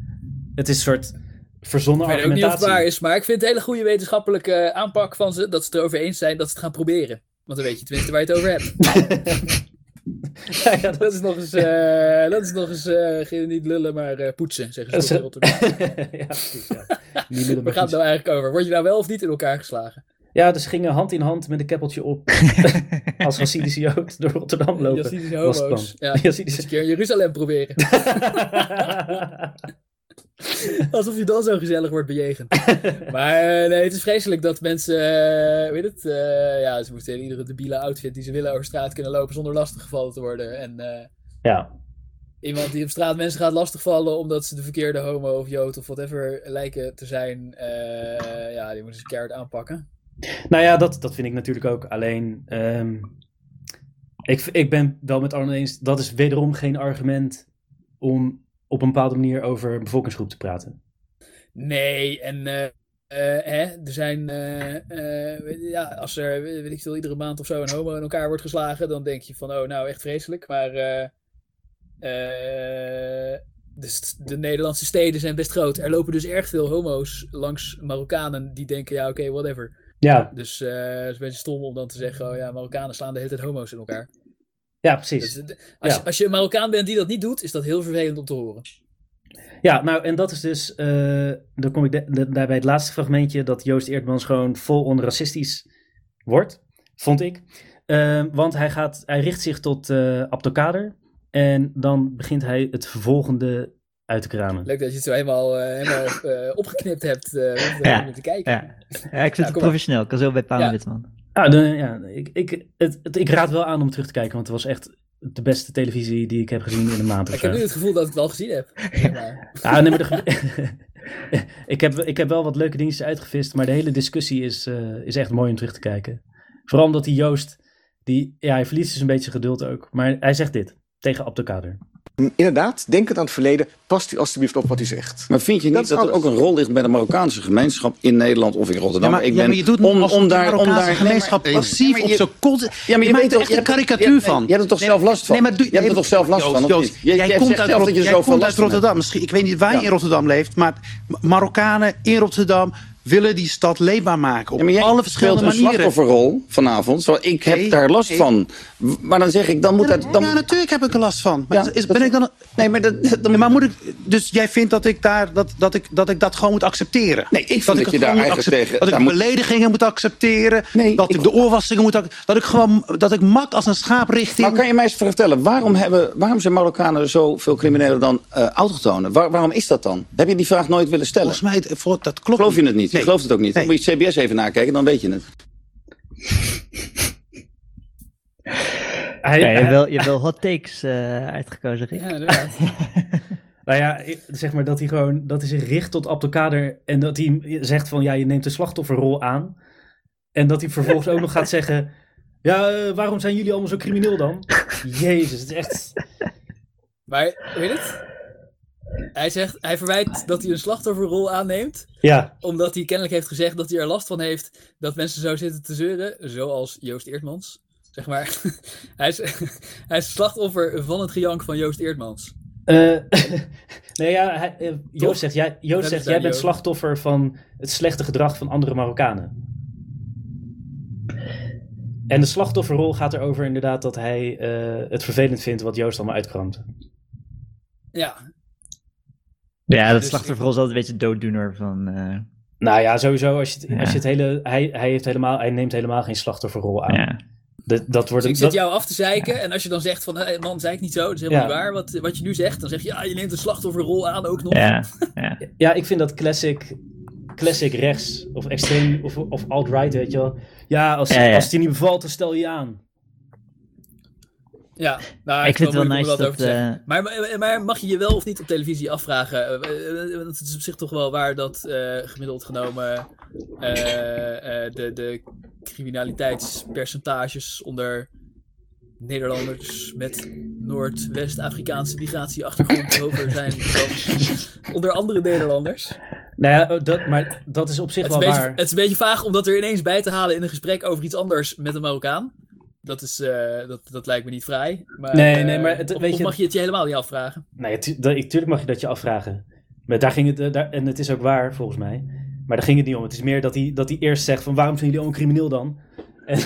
het is een soort verzonnen Ik weet ook niet of het argumentatie. waar is, maar ik vind het een hele goede wetenschappelijke eh, aanpak van ze, dat ze het erover eens zijn dat ze het gaan proberen. Want dan weet je tenminste waar je het over hebt. ja, ja, Dat is nog eens, eh, dat is nog eens geen- niet lullen, maar poetsen, zeggen ze Rotterdam. ja, precies, ja. Niet lullen, maar Waar gaat het nou eigenlijk over? Word je nou wel of niet in elkaar geslagen? Ja, dus gingen hand in hand met een keppeltje op als Hasidische Jood door Rotterdam lopen. Homo's. plan. Ja, een keer in Jeruzalem proberen. Alsof je dan zo gezellig wordt bejegend. maar eh, nee, het is vreselijk dat mensen, eh, weet het, eh, ja, ze moeten in iedere debiele outfit die ze willen over straat kunnen lopen zonder lastiggevallen te worden. En ja, iemand die op straat mensen gaat lastigvallen omdat ze de verkeerde homo of jood of whatever lijken te zijn, ja, die moeten ze keihard aanpakken. Nou ja, dat, dat vind ik natuurlijk ook. Alleen, ehm, Ik, ik ben wel met Arno eens, dat is wederom geen argument om op een bepaalde manier over een bevolkingsgroep te praten. Nee, en eh, eh, hè, er zijn, weet- ja, als er, weet ik veel, iedere maand of zo een homo in elkaar wordt geslagen, dan denk je van, oh, nou, echt vreselijk. Maar de, st- de Nederlandse steden zijn best groot. Er lopen dus erg veel homo's langs Marokkanen die denken, ja, oké, whatever. Ja, Dus het is een beetje stom om dan te zeggen, oh ja, Marokkanen slaan de hele tijd homo's in elkaar. Ja precies. Dus, als, Ja. als je een Marokkaan bent die dat niet doet, is dat heel vervelend om te horen. Ja, nou, en dat is dus, eh, dan kom ik de- de- daarbij het laatste fragmentje, dat Joost Eertmans gewoon vol onracistisch wordt, vond ik. Eh, want hij, gaat, hij richt zich tot eh Abdelkader en dan begint hij het volgende uit te kramen. Leuk dat je het zo helemaal, eh, helemaal eh, opgeknipt hebt eh, om Ja. te kijken. Ja, ja ik vind het professioneel. Ik kan zo bij Paul Ja. Witman. De, ja, ik, ik, het, het- ik raad wel aan om terug te kijken, want het was echt de beste televisie die ik heb gezien in een maand of Ik heb nu het gevoel dat ik het al gezien heb. Maar, Ah, nee, maar gebe- ik, heb, ik heb wel wat leuke dingetjes uitgevist, maar de hele discussie is, eh, is echt mooi om terug te kijken. Vooral omdat die Joost, die, ja, hij verliest dus een beetje geduld ook. Maar hij zegt dit tegen Abdelkader. Inderdaad, denkend aan het verleden, past u alsjeblieft op wat u zegt. Maar vind je Dat niet is dat er ook een rol ligt bij de Marokkaanse gemeenschap in Nederland of in Rotterdam? Ja, maar, ik ja, ben maar je doet om, om de daar, om daar gemeenschap nee, maar- passief Ja, maar op je- zijn kont... Ja, maar je, maakt weet er toch, echt je een karikatuur je- van. Je hebt er toch Nee, zelf last van? Nee, maar doe, je hebt er toch zelf last Joost, van? of Joost, niet? Je, jij komt uit, zelf dat je jij komt uit. Rotterdam. Misschien, ik weet niet waar je Ja. in Rotterdam leeft, maar Ma- Marokkanen in Rotterdam willen die stad leefbaar maken. Op Ja, maar jij alle verschillende een manieren. slachtofferrol vanavond. Zo, ik heb Nee, daar last nee. van. Maar dan zeg ik, dan moet Ja, dat... Dan, ja, natuurlijk heb ik er last van. Maar, Ja, is, dat- ben ik dan, nee, maar dat, dat- Nee, maar moet ik, dus jij vindt dat ik, daar, dat, dat, ik, dat ik dat gewoon moet accepteren? Nee, ik vind dat dat het je daar eigenlijk tegen- Dat ik moet- beledigingen moet accepteren. Dat ik- ik, de oorwassingen moet Dat ik gewoon, dat ik mat als een schaap richting... Maar kan je mij eens vertellen, waarom, hebben, waarom zijn Marokkanen zoveel criminelen dan eh autochtonen? Waar- waarom is dat dan? Heb je die vraag nooit willen stellen? Volgens mij, dat klopt Geloof je het niet? Nee. Je gelooft het ook niet. Nee. Dan moet je het CBS even nakijken, dan weet je het. Hij, Ja, je, hebt wel, je hebt wel hot takes eh, uitgekozen, Rick. ja, inderdaad. nou ja, ik- zeg maar dat hij gewoon, dat hij zich richt tot Abdelkader en dat hij zegt van, ja, je neemt de slachtofferrol aan. En dat hij vervolgens ook nog gaat zeggen, ja, eh, waarom zijn jullie allemaal zo crimineel dan? Jezus, het is echt... Maar, weet het? Hij zegt, hij verwijt dat hij een slachtofferrol aanneemt, Ja, omdat hij kennelijk heeft gezegd dat hij er last van heeft dat mensen zo zitten te zeuren, zoals Joost Eertmans. Zeg maar, hij is, hij is slachtoffer van het gejank van Joost Eertmans. Eh, nee, ja, hij, eh? Joost zegt, jij, Joost zegt jij bent Joost. slachtoffer van het slechte gedrag van andere Marokkanen. En de slachtofferrol gaat erover inderdaad dat hij eh, het vervelend vindt wat Joost allemaal uitkramt. Ja, Ja, dat Dus slachtofferrol is altijd een beetje dooddoener van... eh, Nou ja, sowieso, als je het, Ja. als je het hele, hij, hij, heeft helemaal, hij neemt helemaal geen slachtofferrol aan. ja. Dat, dat wordt, dus ik dat, zit jou af te zeiken en als je dan zegt van, hey, man, zei ik niet zo, dat is helemaal Ja. niet waar, wat, wat je nu zegt, dan zeg je, ja, je neemt een slachtofferrol aan ook nog. Ja, ja. Ja, ik vind dat classic, classic rechts of extreem of, of alt-right, weet je wel. Ja, als, Ja, ja. als het je niet bevalt, dan stel je aan. Ja, nou, Ik vind het wel nice dat, zeggen. eh, Maar, maar, maar mag je je wel of niet op televisie afvragen? eh, eh, Want het is op zich toch wel waar dat eh, gemiddeld genomen eh, eh, de, de criminaliteitspercentages onder Nederlanders met Noord-West-Afrikaanse migratieachtergrond hoger zijn dan onder andere Nederlanders. Nou ja, oh, dat, maar dat is op zich Het is, wel beetje, waar. het is een beetje vaag om dat er ineens bij te halen in een gesprek over iets anders met een Marokkaan. Dat, is, eh, dat, dat lijkt me niet vrij. Maar, Nee, eh, nee, maar het- of, weet of je- mag je het je helemaal niet afvragen? Nee, tu- ik- tuurlijk mag je dat je afvragen. Maar daar ging het, eh, daar, en het is ook waar, volgens mij. Maar daar ging het niet om. Het is meer dat hij, dat hij eerst zegt van waarom zijn jullie allemaal crimineel dan? En,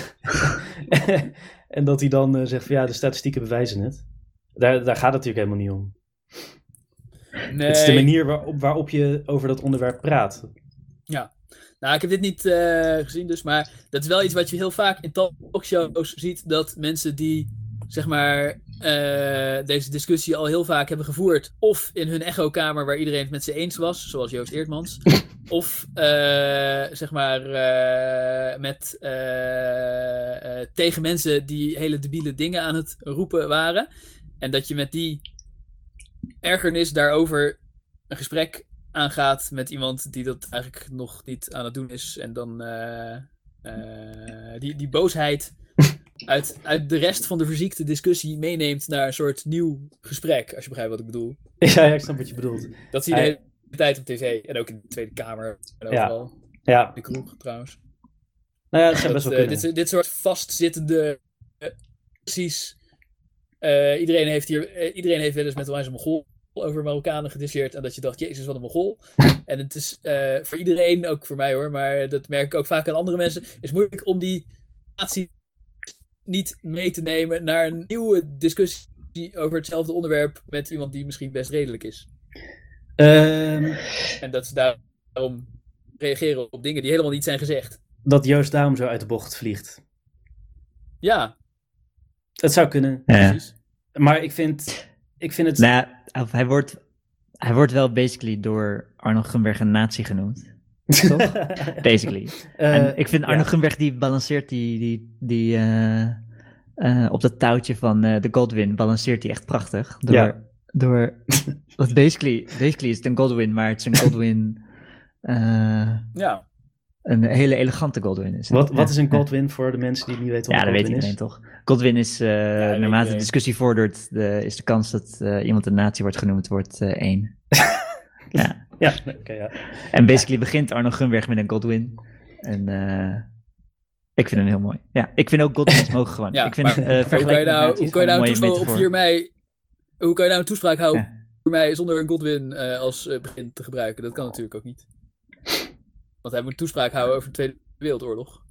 en dat hij dan eh, zegt van ja, de statistieken bewijzen het. Daar, daar gaat het natuurlijk helemaal niet om. Nee. Het is de manier waarop, waarop je over dat onderwerp praat. Nou, ik heb dit niet eh, gezien dus, maar dat is wel iets wat je heel vaak in talkshows ziet, dat mensen die, zeg maar, eh, deze discussie al heel vaak hebben gevoerd, of in hun echokamer waar iedereen het met ze eens was, zoals Joost Eertmans, of, eh, zeg maar, met, tegen mensen die hele debiele dingen aan het roepen waren, en dat je met die ergernis daarover een gesprek aangaat met iemand die dat eigenlijk nog niet aan het doen is. En dan eh, eh, die, die boosheid uit, uit de rest van de verziekte discussie meeneemt naar een soort nieuw gesprek, als je begrijpt wat ik bedoel. Ja, ja, ik snap wat je bedoelt. Dat zie je de hele tijd op tv en ook in de Tweede Kamer en Ja. overal. Ja, De kroeg trouwens. nou ja, dat Dat, best wel eh, dit, dit soort vastzittende precies. iedereen, heeft hier, iedereen heeft wel eens met wijze over Marokkanen gediscussieerd. En dat je dacht, jezus, wat een Mongool. en het is eh, voor iedereen, ook voor mij hoor, maar dat merk ik ook vaak aan andere mensen, is moeilijk om die natie niet mee te nemen naar een nieuwe discussie over hetzelfde onderwerp met iemand die misschien best redelijk is. Ehm, En dat ze daarom reageren op dingen die helemaal niet zijn gezegd. dat Joost daarom zo uit de bocht vliegt. Ja, Het zou kunnen. Ja. precies. Maar ik vind, ik vind het... Nou hij wordt, hij wordt wel basically door Arno Gunberg een nazi genoemd. Toch? Basically. Eh, en ik vind Arno ja. Gunberg die balanceert die, die, die eh, eh, op dat touwtje van eh, de Godwin, balanceert hij echt prachtig. Door, Ja. door basically, basically is het een Godwin, maar het is een Godwin, eh, Ja. Een hele elegante Godwin. Is het. Wat, wat Ja, is een ja. Godwin voor de mensen die niet weten wat Ja, een dat weet Godwin iedereen is? toch. Godwin is, eh, naarmate de discussie vordert, de, is de kans dat eh, iemand een nazi wordt genoemd, wordt eh, één. ja. Ja, oké, ja. En basically begint Arno Gunberg met een Godwin. En eh, ik vind hem heel mooi. Ja, ik vind ook Godwins mogen gewoon. Ja, ik vind maar eh hoe kan je nou, hoe kan je gewoon nou een toespraak op metafoor. 4 mei... Hoe kan je nou een toespraak houden Ja. op 4 mei zonder een Godwin eh, als eh, begin te gebruiken? Dat kan natuurlijk ook niet. Want hij moet toespraak houden over de Tweede Wereldoorlog.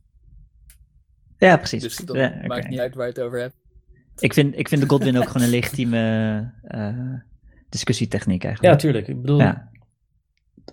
Ja, precies. Dus dat Ja, oké. maakt niet uit waar je het over hebt. ik, vind, ik vind de Godwin ook gewoon een legitieme eh, discussietechniek ja, eigenlijk. tuurlijk. Ik bedoel, Ja,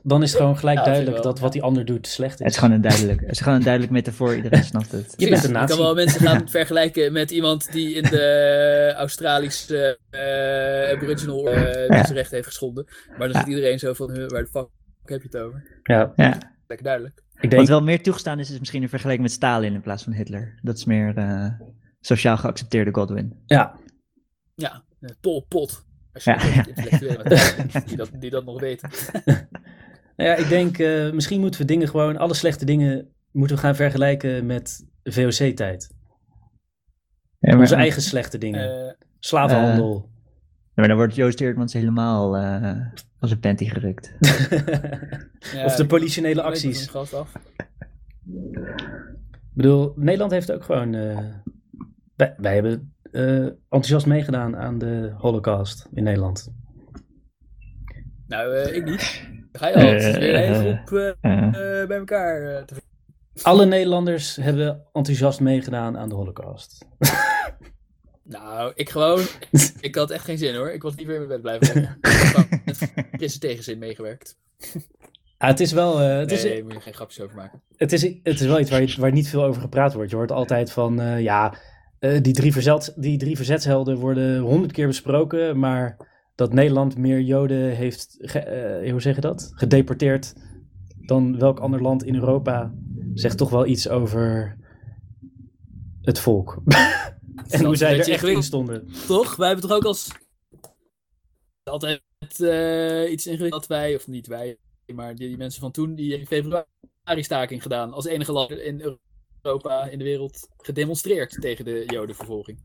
dan is het gewoon gelijk Ja, duidelijk wel, dat wat die ander doet slecht is. het is gewoon een duidelijk, het is gewoon een duidelijk metafoor, iedereen snapt het. Je bent een Je nazi. kan wel mensen gaan vergelijken met iemand die in de Australische eh Aboriginal eh mensenrechten heeft geschonden. Maar dan zit iedereen zo van, "Huh, waar de fuck heb je het over? Ja, Ja. Lekker duidelijk. ik denk, Wat wel meer toegestaan is, is misschien een vergelijking met Stalin in plaats van Hitler. Dat is meer eh, sociaal geaccepteerde Godwin. ja, Ja, eh, Pol Pot. Als je Ja, die, dat, die dat nog weten. nou ja, ik denk, eh, misschien moeten we dingen gewoon, alle slechte dingen moeten we gaan vergelijken met VOC-tijd. Ja, maar, Onze eigen slechte dingen. Eh, Slavenhandel. maar dan wordt Joost Eertmans helemaal als een panty gerukt. ja, of de politionele acties. van gast af. Ik bedoel, Nederland heeft ook gewoon. eh, wij, wij hebben eh, enthousiast meegedaan aan de Holocaust in Nederland. Nou, eh, ik niet. Ga je al. Weer een hele groep bij elkaar te Alle Nederlanders hebben enthousiast meegedaan aan de Holocaust. Nou, ik gewoon. Ik had echt geen zin hoor. Ik was liever in mijn bed blijven liggen. Ik heb frisse tegenzin meegewerkt. Ah, het is wel. eh, het, Nee, is, moet je geen grapjes over maken. het, is, het is wel iets waar, je- waar niet veel over gepraat wordt. Je hoort altijd van. eh, ja, eh, die, drie verzet, die drie verzetshelden worden honderd keer besproken. Maar dat Nederland meer Joden heeft. ge- hoe zeg je dat? Gedeporteerd. dan welk ander land in Europa. zegt toch wel iets over. het volk. en hoe zij er echt in stonden. Toch? Wij hebben toch ook als. altijd eh, iets ingewikkeld dat wij, of niet wij, maar die, die mensen van toen, die in februari staking gedaan. Als enige land in Europa, in de wereld, gedemonstreerd tegen de Jodenvervolging.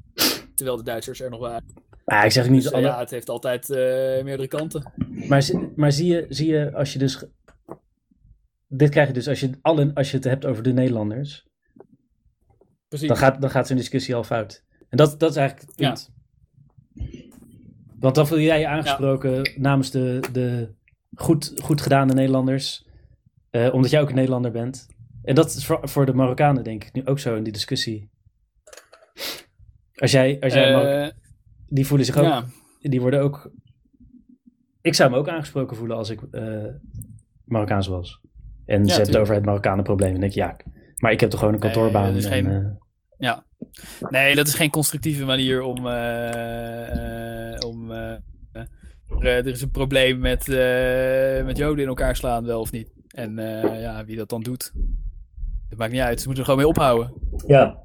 Terwijl de Duitsers er nog waren. Ah, ik zeg niet Dus eh, alle, ja, het heeft altijd eh, meerdere kanten. Maar, maar zie, je, zie je als je dus. Dit krijg je dus als je, alle, als je het hebt over de Nederlanders. Precies. Dan gaat, dan gaat zo'n discussie al fout. En dat, dat is eigenlijk het Ja. punt. Want dan voel jij je aangesproken namens de, de goed, goed gedane Nederlanders. eh, omdat jij ook een Nederlander bent. En dat is voor, voor de Marokkanen denk ik nu ook zo in die discussie. Als jij, als jij Eh, die voelen zich ook ja. die worden ook. Ik zou me ook aangesproken voelen als ik eh, Marokkaans was. En ze hebben het over het Marokkanenprobleem. En dan denk ik, ja, maar ik heb toch gewoon een kantoorbaan. en, geen- eh, Nee, dat is geen constructieve manier om. eh, eh, om eh, er is een probleem met, met Joden in elkaar slaan, wel of niet. En ja, wie dat dan doet. Dat maakt niet uit. Ze moeten er gewoon mee ophouden. ja.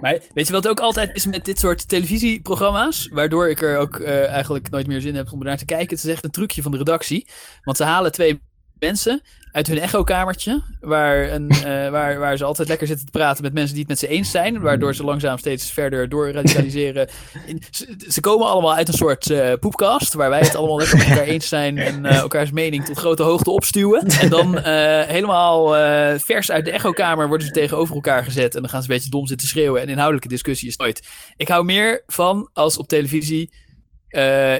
Maar weet je wat ook altijd is met dit soort televisieprogramma's? Waardoor ik er ook eigenlijk nooit meer zin heb om er naar te kijken. Het is echt een trucje van de redactie. Want ze halen twee mensen uit hun echokamertje. Waar, een, eh, waar, waar ze altijd lekker zitten te praten met mensen die het met ze eens zijn. Waardoor ze langzaam steeds verder doorradicaliseren. Ze, ze komen allemaal uit een soort eh poepkast. Waar wij het allemaal lekker met elkaar eens zijn. En eh, elkaars mening tot grote hoogte opstuwen. En dan helemaal vers uit de echokamer worden ze tegenover elkaar gezet. En dan gaan ze een beetje dom zitten schreeuwen. En inhoudelijke discussie is nooit. Ik hou meer van als op televisie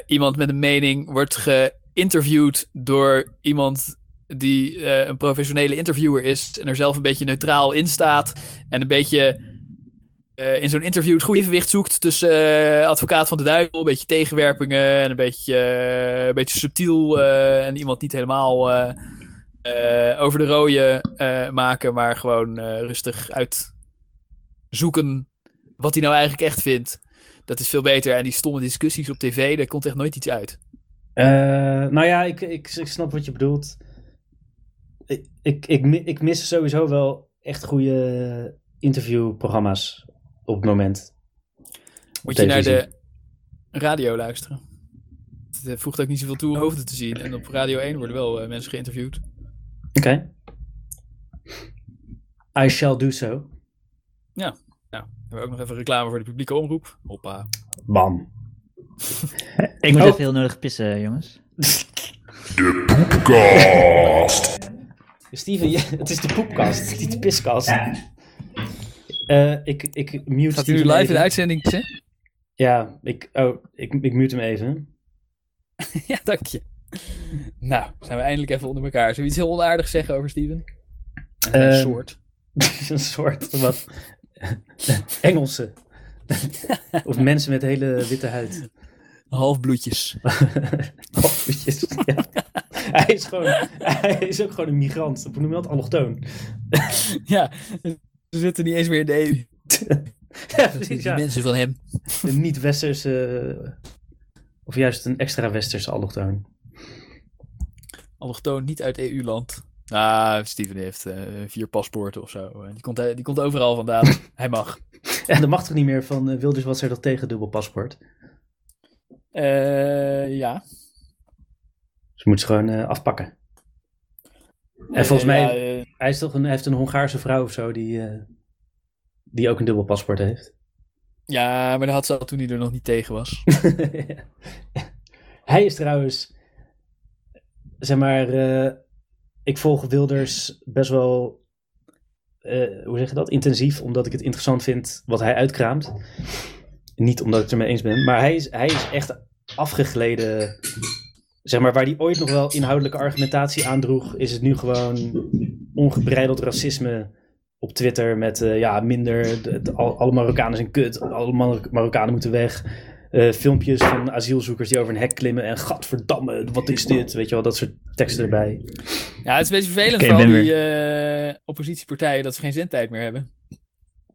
iemand met een mening wordt geïnterviewd door iemand die eh, een professionele interviewer is en er zelf een beetje neutraal in staat en een beetje eh, in zo'n interview het goede evenwicht zoekt tussen eh, advocaat van de duivel, een beetje tegenwerpingen en een beetje, een beetje subtiel en iemand niet helemaal over de rode maken, maar gewoon rustig uitzoeken wat hij nou eigenlijk echt vindt. Dat is veel beter. En die stomme discussies op tv, daar komt echt nooit iets uit. Nou ja, ik, ik snap wat je bedoelt. Ik, ik, ik, mi- ik mis sowieso wel echt goede interviewprogramma's op het moment. Moet je naar de radio luisteren. Het voegt ook niet zoveel toe om hoofden te zien. En op Radio 1 worden wel eh, mensen geïnterviewd. Oké. I shall do so. Nou, hebben we ook nog even reclame voor de publieke omroep. Hoppa. Bam. Ik moet Oh. even heel nodig pissen, jongens. Poepcast. Steven, je- het is de poepkast, niet de piskast. Eh, ik, ik mute Gaat u live in de uitzending hè? Ja, ik, oh, ik, ik mute hem even. ja, dank je. Nou, zijn we eindelijk even onder elkaar. Zullen we iets heel onaardigs zeggen over Steven? Een Ehm, soort. een soort wat Engelse. of mensen met hele witte huid. Halfbloedjes. Halfbloedjes, ja. Hij is gewoon, hij is ook gewoon een migrant. Hoe noem je dat? Allochtoon. ja, ze zitten niet eens meer in de EU. ja, precies, ja. mensen van hem. Een niet-westerse, of juist een extra westerse allochtoon. Allochtoon, niet uit EU-land. Ah, Steven heeft eh, vier paspoorten of zo. Eh, Die komt, die komt overal vandaan. Hij mag. En dat mag toch niet meer van eh, Wilders was er dat tegen dubbel paspoort. Eh, ja. Ze moeten ze gewoon eh, afpakken. En volgens mij, eh, hij, is toch een, heeft een Hongaarse vrouw of zo die, eh, die ook een dubbel paspoort heeft. ja, maar dat had ze al toen hij er nog niet tegen was. hij is trouwens, zeg maar, ik volg Wilders best wel, hoe zeg je dat, intensief, omdat ik het interessant vind wat hij uitkraamt. Niet omdat ik het ermee eens ben, maar hij is, hij is echt afgegleden. Zeg maar, waar hij ooit nog wel inhoudelijke argumentatie aandroeg, is het nu gewoon ongebreideld racisme op Twitter met eh, ja, minder, de- de- al- alle Marokkanen zijn kut, alle Mar- Marokkanen moeten weg. Eh, filmpjes van asielzoekers die over een hek klimmen en gadverdamme, wat is dit? Weet je wel, dat soort teksten erbij. Ja, het is een beetje vervelend Oké, voor al ben die eh, oppositiepartijen dat ze geen zendtijd meer hebben.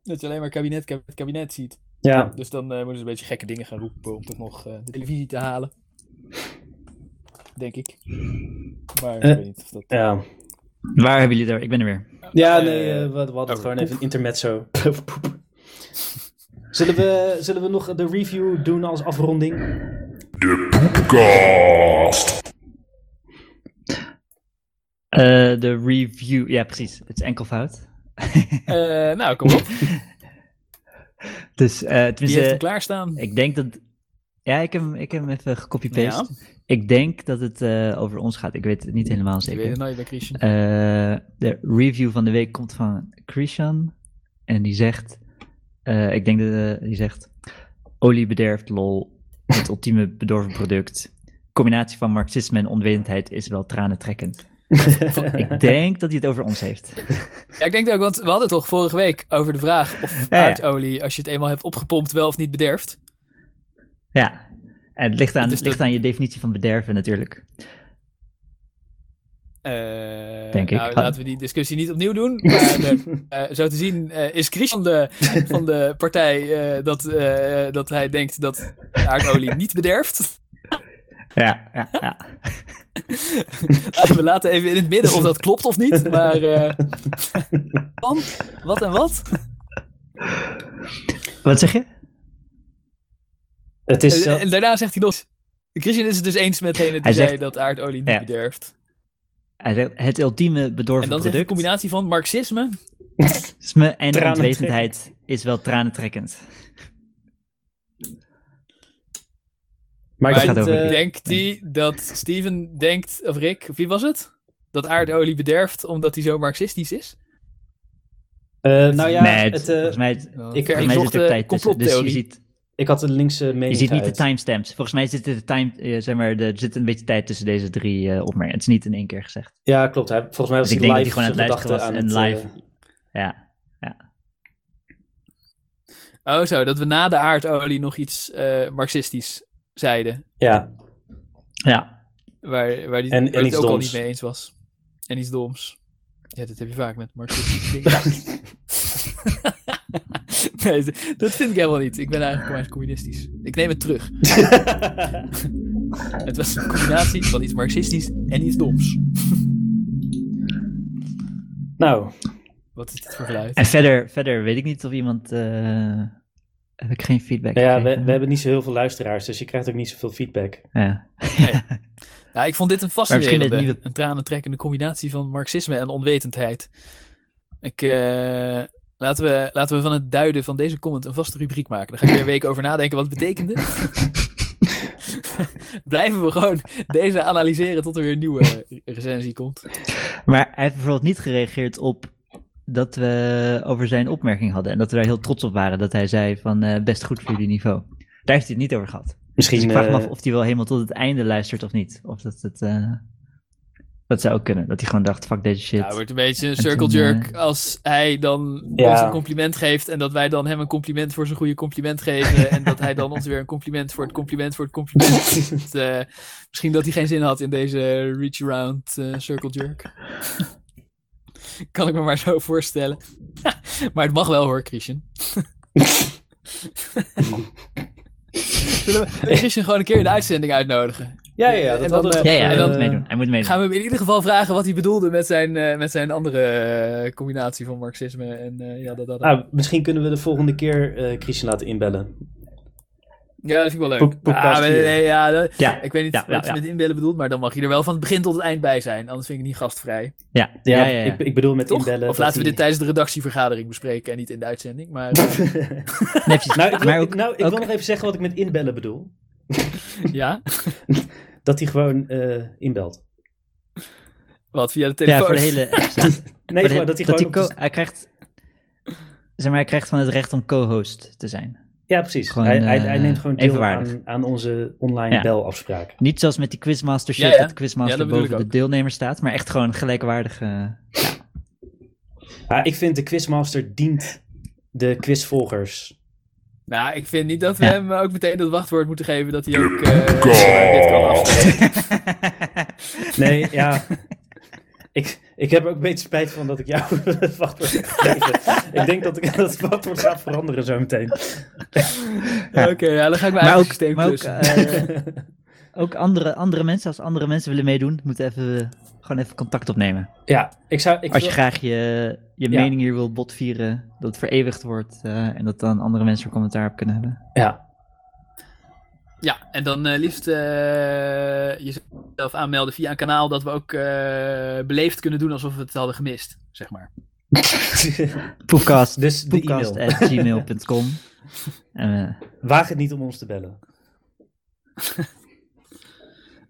Dat je alleen maar kabinet, kabinet, kabinet ziet. Ja, Dus dan moeten ze een beetje gekke dingen gaan roepen om toch nog de televisie te halen. Denk ik. Maar ik Eh, weet niet of dat... ja. Waar hebben jullie daar? Ik ben er weer. Ja, Eh, nee, eh, we, we hadden over gewoon poep. even een intermezzo poep. Zullen we, zullen we nog de review doen als afronding? Poepcast. Eh, de review. Ja, precies. Het is enkel fout. Eh, nou, kom op. Dus, eh Wie heeft hem tenminste, klaarstaan? ik denk dat. Ja, ik heb, hem- ik heb hem even gecopy-paste. Ik denk dat het eh, over ons gaat. Ik weet het niet helemaal zeker. weet het nooit bij Christian. Eh, de review van de week komt van Christian. En die zegt, eh, ik denk dat die zegt, olie bederft lol, het ultieme bedorven product. Combinatie van marxisme en onwetendheid is wel tranentrekkend. Ik denk dat hij het over ons heeft. Ja, ik denk ook, want we hadden toch vorige week over de vraag of aardolie, als je het eenmaal hebt opgepompt, wel of niet bederft. Ja, en het ligt aan, het ligt dat- aan je definitie van bederven natuurlijk. Eh, Denk ik. nou, laten we die discussie niet opnieuw doen. Maar eh, eh, zo te zien eh, is Christian de, van de partij dat, dat hij denkt dat aardolie niet bederft. Ja, ja, ja. we laten even in het midden of dat klopt of niet. Maar dan, wat en wat? Wat zeg je? Het is En, zelf- en daarna zegt hij nog... Christian is het dus eens met degene die Hij zei zegt- dat aardolie niet Ja. bederft. Hij zegt, Het ultieme bedorven En dan de product combinatie van marxisme. Isme en onwetendheid is wel tranentrekkend. Maar, Maar ik vind, gaat over eh, denkt hij dat Steven denkt, of Rick, of wie was het? Dat aardolie bederft omdat hij zo marxistisch is? eh, nou ja, nee, het, het, eh, volgens mij, het- ik- volgens mij verzochte zit er tijd tussen. Dus je ziet, ik had een linkse mening je ziet niet de timestamps. Volgens mij zit er, de time, eh, zeg maar, er zit een beetje tijd tussen deze drie eh opmerkingen. Het is niet in één keer gezegd. Ja, klopt. Volgens mij was Dus ik denk live dat hij gewoon aan het luisteren was aan en live. Ja. Oh zo, dat we na de aardolie nog iets eh, marxistisch zeiden. ja, Ja. Waar, waar die, En- waar en hij het ook al niet mee eens was. En iets doms. Ja, dat heb je vaak met marxistische dingen. nee, dat vind ik helemaal niet. Ik ben eigenlijk gewoon communistisch. Ik neem het terug. Het was een combinatie van iets marxistisch en iets doms. nou, Wat is dit voor geluid? En verder, verder weet ik niet of iemand... eh, heb ik geen feedback ja, we, we hebben niet zo heel veel luisteraars, dus je krijgt ook niet zoveel feedback. Ja. Ja, ik vond dit een misschien fascinerende, het nieuwe- een tranentrekkende combinatie van marxisme en onwetendheid. Ik, eh, laten, we, laten we van het duiden van deze comment een vaste rubriek maken. Dan ga ik weer een week over nadenken wat het betekende. Blijven we gewoon deze analyseren tot er weer een nieuwe recensie komt. Maar hij heeft bijvoorbeeld niet gereageerd op dat we over zijn opmerking hadden. En dat we daar heel trots op waren. Dat hij zei van eh, best goed voor jullie niveau. Daar heeft hij het niet over gehad. Misschien, Dus ik vraag me eh, af of hij wel helemaal tot het einde luistert of niet. Of dat het... eh, dat zou ook kunnen. Dat hij gewoon dacht, fuck deze shit. Ja, het wordt een beetje een En circle toen, jerk eh, als hij dan Ja. ons een compliment geeft en dat wij dan hem een compliment voor zijn goede compliment geven en dat hij dan ons weer een compliment voor het compliment voor het compliment. Eh, misschien dat hij geen zin had in deze reach around eh, circle jerk. kan ik me maar zo voorstellen. maar het mag wel hoor, Christian. Zullen we Christian gewoon een keer in de uitzending uitnodigen? Ja, ja, ja, dat En hadden dan- we- ja, ja, en hij moet meedoen. Hij moet meedoen. Gaan we hem in ieder geval vragen wat hij bedoelde met zijn, eh, met zijn andere eh, combinatie van marxisme en eh, ja, dat, dat. Ah, misschien kunnen we de volgende keer eh Christian laten inbellen. Ja, dat vind ik wel leuk. Ah, nee, vier. nee, ja, dat- Ja, ik weet niet Ja, ja, wat je ja. met inbellen bedoelt, maar dan mag je er wel van het begin tot het eind bij zijn. Anders vind ik het niet gastvrij. ja, Ja, ja, ja, ja. Ik, ik bedoel met Toch? inbellen. of laten we dit tijdens de redactievergadering bespreken en niet in de uitzending. Maar eh, Nee. Nou, ik, wil, maar ook, ik- nou, ik ook- wil nog even zeggen wat ik met inbellen bedoel. ja, Dat hij gewoon eh, inbelt. wat via de ja, telefoon. voor de hele. Nee, Voor de- gewoon dat hij gewoon... co- de- hij krijgt... Zeg maar, hij krijgt van het recht om co-host te zijn. Ja, precies. Gewoon, hij, hij, hij eh, neemt gewoon deel aan, aan onze online Ja. belafspraak. Niet zoals met die Quizmaster shit, Ja, ja. dat de Quizmaster Ja, dat boven de deelnemer staat, maar echt gewoon gelijkwaardig. eh, Ja, ik vind de quizmaster dient de quizvolgers. Nou, ik vind niet dat we Ja. hem ook meteen het wachtwoord moeten geven dat hij ook eh, dit kan. Nee, ja. Ik, ik heb er ook een beetje spijt van dat ik jou het wachtwoord heb gegeven. ik denk dat ik dat het wachtwoord gaat veranderen zo meteen. Oké, ja, dan ga ik mijn maar eigen ook, systeem maar ook. Ook andere, andere mensen, als andere mensen willen meedoen, moeten even, gewoon even contact opnemen. Ja, ik zou... Ik Als je wil- graag je, je Ja. mening hier wil botvieren, dat het vereeuwigd wordt eh, en dat dan andere mensen er commentaar op kunnen hebben. Ja, Ja, en dan eh, liefst eh, jezelf aanmelden via een kanaal dat we ook eh, beleefd kunnen doen alsof we het hadden gemist, zeg maar. Poepcast, dus de poepcast e-mail. at gmail.com. En, eh, Waag het niet om ons te bellen.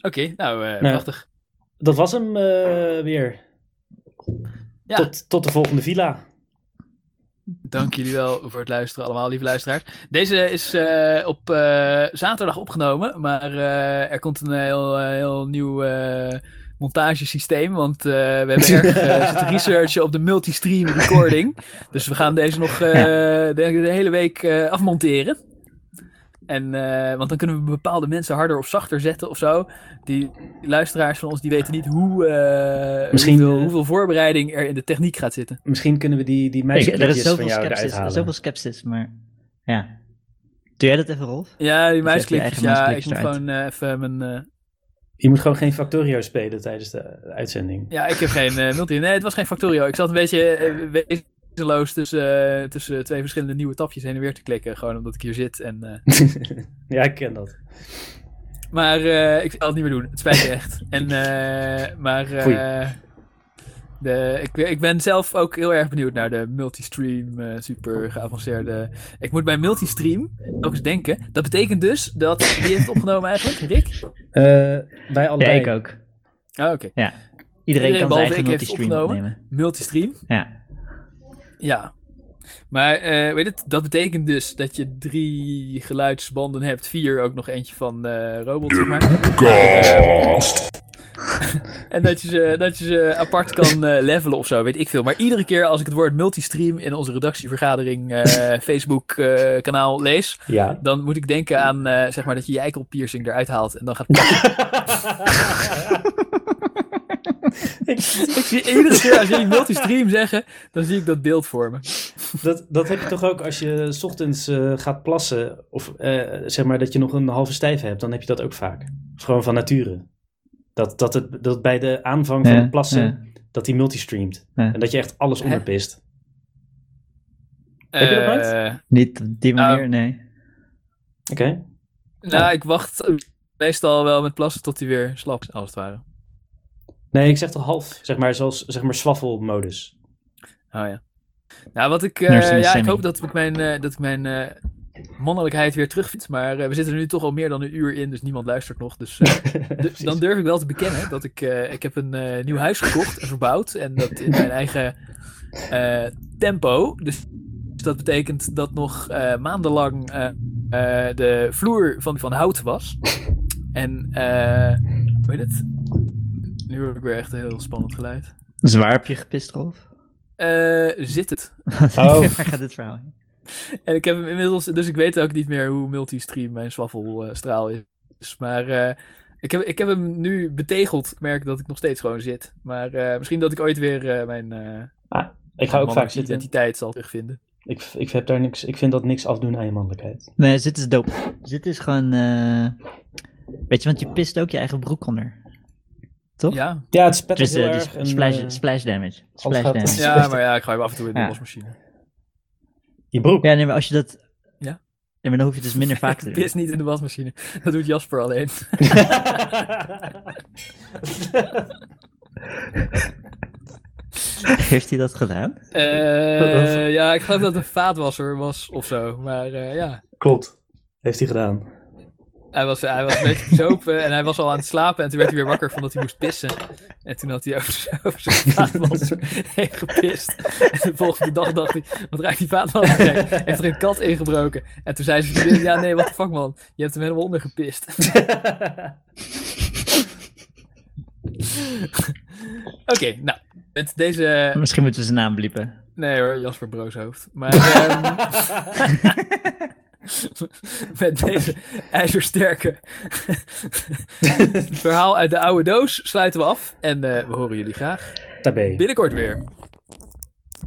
Oké, nou, Nou, prachtig. Dat was hem eh, weer. Ja, Tot, tot de volgende villa. dank jullie wel voor het luisteren allemaal, lieve luisteraars. Deze is eh, op zaterdag opgenomen, maar er komt een heel, heel nieuw montagesysteem, want we hebben erg zitten researchen op de multistream recording. Dus we gaan deze nog de, de hele week afmonteren. En, eh, want dan kunnen we bepaalde mensen harder of zachter zetten of zo. Die luisteraars van ons die weten niet hoe, eh, Misschien, hoeveel, eh, hoeveel voorbereiding er in de techniek gaat zitten. Misschien kunnen we die, die er meisjes van zoveel jou eruit er is zoveel skepsis, maar ja. Doe jij dat even, Rolf? Ja, die je je muisklikjes. Ja, ik moet eruit. gewoon even mijn... eh, Je moet gewoon geen Factorio spelen tijdens de uitzending. ja, ik heb geen eh multi. Nee, het was geen Factorio. Ik zat een beetje tussen, eh, tussen twee verschillende nieuwe tapjes heen en weer te klikken. Gewoon omdat ik hier zit. En, eh, ja, ik ken dat. Maar eh, ik zal het niet meer doen. Het spijt me echt. En, eh, maar eh, de, ik, ik ben zelf ook heel erg benieuwd naar de multistream, eh, super geavanceerde. Ik moet bij multistream ook eens denken. Dat betekent dus dat. Wie heeft het opgenomen eigenlijk? Rick? Eh, wij Ja, ik ook. Ah, oké. Ja. Iedereen, kan zijn eigen multistream opnemen. Multistream. Ja. Ja. Maar eh, weet het, dat betekent dus dat je drie geluidsbanden hebt. Vier, ook nog eentje van eh robot, zeg maar. En dat je ze, dat je ze apart kan eh, levelen of zo, weet ik veel. Maar iedere keer als ik het woord multistream in onze redactievergadering eh, Facebook eh, kanaal lees, Ja. dan moet ik denken aan zeg maar dat je je eikelpiercing eruit haalt en dan gaat. ik, ik zie iedere keer als jullie multistream zeggen, dan zie ik dat beeld voor me. Dat, dat heb je toch ook als je 's ochtends eh, gaat plassen, of eh, zeg maar dat je nog een halve stijf hebt, dan heb je dat ook vaak. Gewoon van nature. Dat, dat, het, dat bij de aanvang van Ja, het plassen, ja. dat die multistreamt. Ja. En dat je echt alles onderpist. Heb je dat nooit? Eh, Niet op die manier, nee. Oké. nou, ik wacht meestal wel met plassen tot hij weer slap is, als het ware. Nee, ik zeg toch half, zeg maar, zoals zeg maar swaffelmodus. Oh ja. Nou, wat ik, eh, ja, ik hoop dat ik mijn, eh, dat ik mijn eh, mannelijkheid weer terugvind. Maar eh, we zitten er nu toch al meer dan een uur in, dus niemand luistert nog. Dus eh, dan durf ik wel te bekennen dat ik, eh, ik heb een eh, nieuw huis gekocht en verbouwd. En dat in mijn eigen eh, tempo. Dus dat betekent dat nog eh, maandenlang eh, eh, de vloer van, van hout was. En, eh hoe heet het? Nu hoor ik weer echt een heel spannend geluid. Zwaar heb je gepist, Rolf? Eh, zit het? Oh. Waar gaat dit verhaal heen? En ik heb hem inmiddels, dus ik weet ook niet meer hoe multistream mijn swaffelstraal is. Maar eh, ik, heb, ik heb hem nu betegeld. Ik merk dat ik nog steeds gewoon zit. Maar eh, misschien dat ik ooit weer eh, mijn eh Ik ga ook vaak zitten. identiteit zal terugvinden. Ik, ik, heb daar niks, ik vind dat niks afdoen aan je mannelijkheid. Nee, zit is dope. Zit is gewoon... eh, Weet je, want je pist ook je eigen broek onder. Toch? Ja, Ja, het spet Dus heel eh, erg. splash, eh, splash damage. Splash damage. ja maar ja, ik ga hem af en toe in de Ja. wasmachine. je broek. Ja, nee, maar als je dat... Ja? Nee, maar dan hoef je dus minder vaak te doen. pis niet in de wasmachine. Dat doet Jasper alleen. Heeft hij dat gedaan? Eh, ja, ik geloof dat het een vaatwasser was of zo. Maar eh, ja, Klopt. Heeft hij gedaan. Hij was, hij was een beetje bezopen en hij was al aan het slapen. En toen werd hij weer wakker van dat hij moest pissen. En toen had hij over, over zijn vaatwasser heen gepist. En de volgende dag dacht hij, wat ruikt die vaatwasser? gek? Heeft er een kat ingebroken. En toen zei ze, ja nee, wat de fuck man. Je hebt hem helemaal onder gepist. Oké, nou, met deze... Misschien moeten we zijn naam bliepen. Nee hoor, Jasper Brooshoofd. Maar ehm, met deze ijzersterke verhaal uit de oude doos sluiten we af. En eh, we horen jullie graag Tabé. binnenkort weer.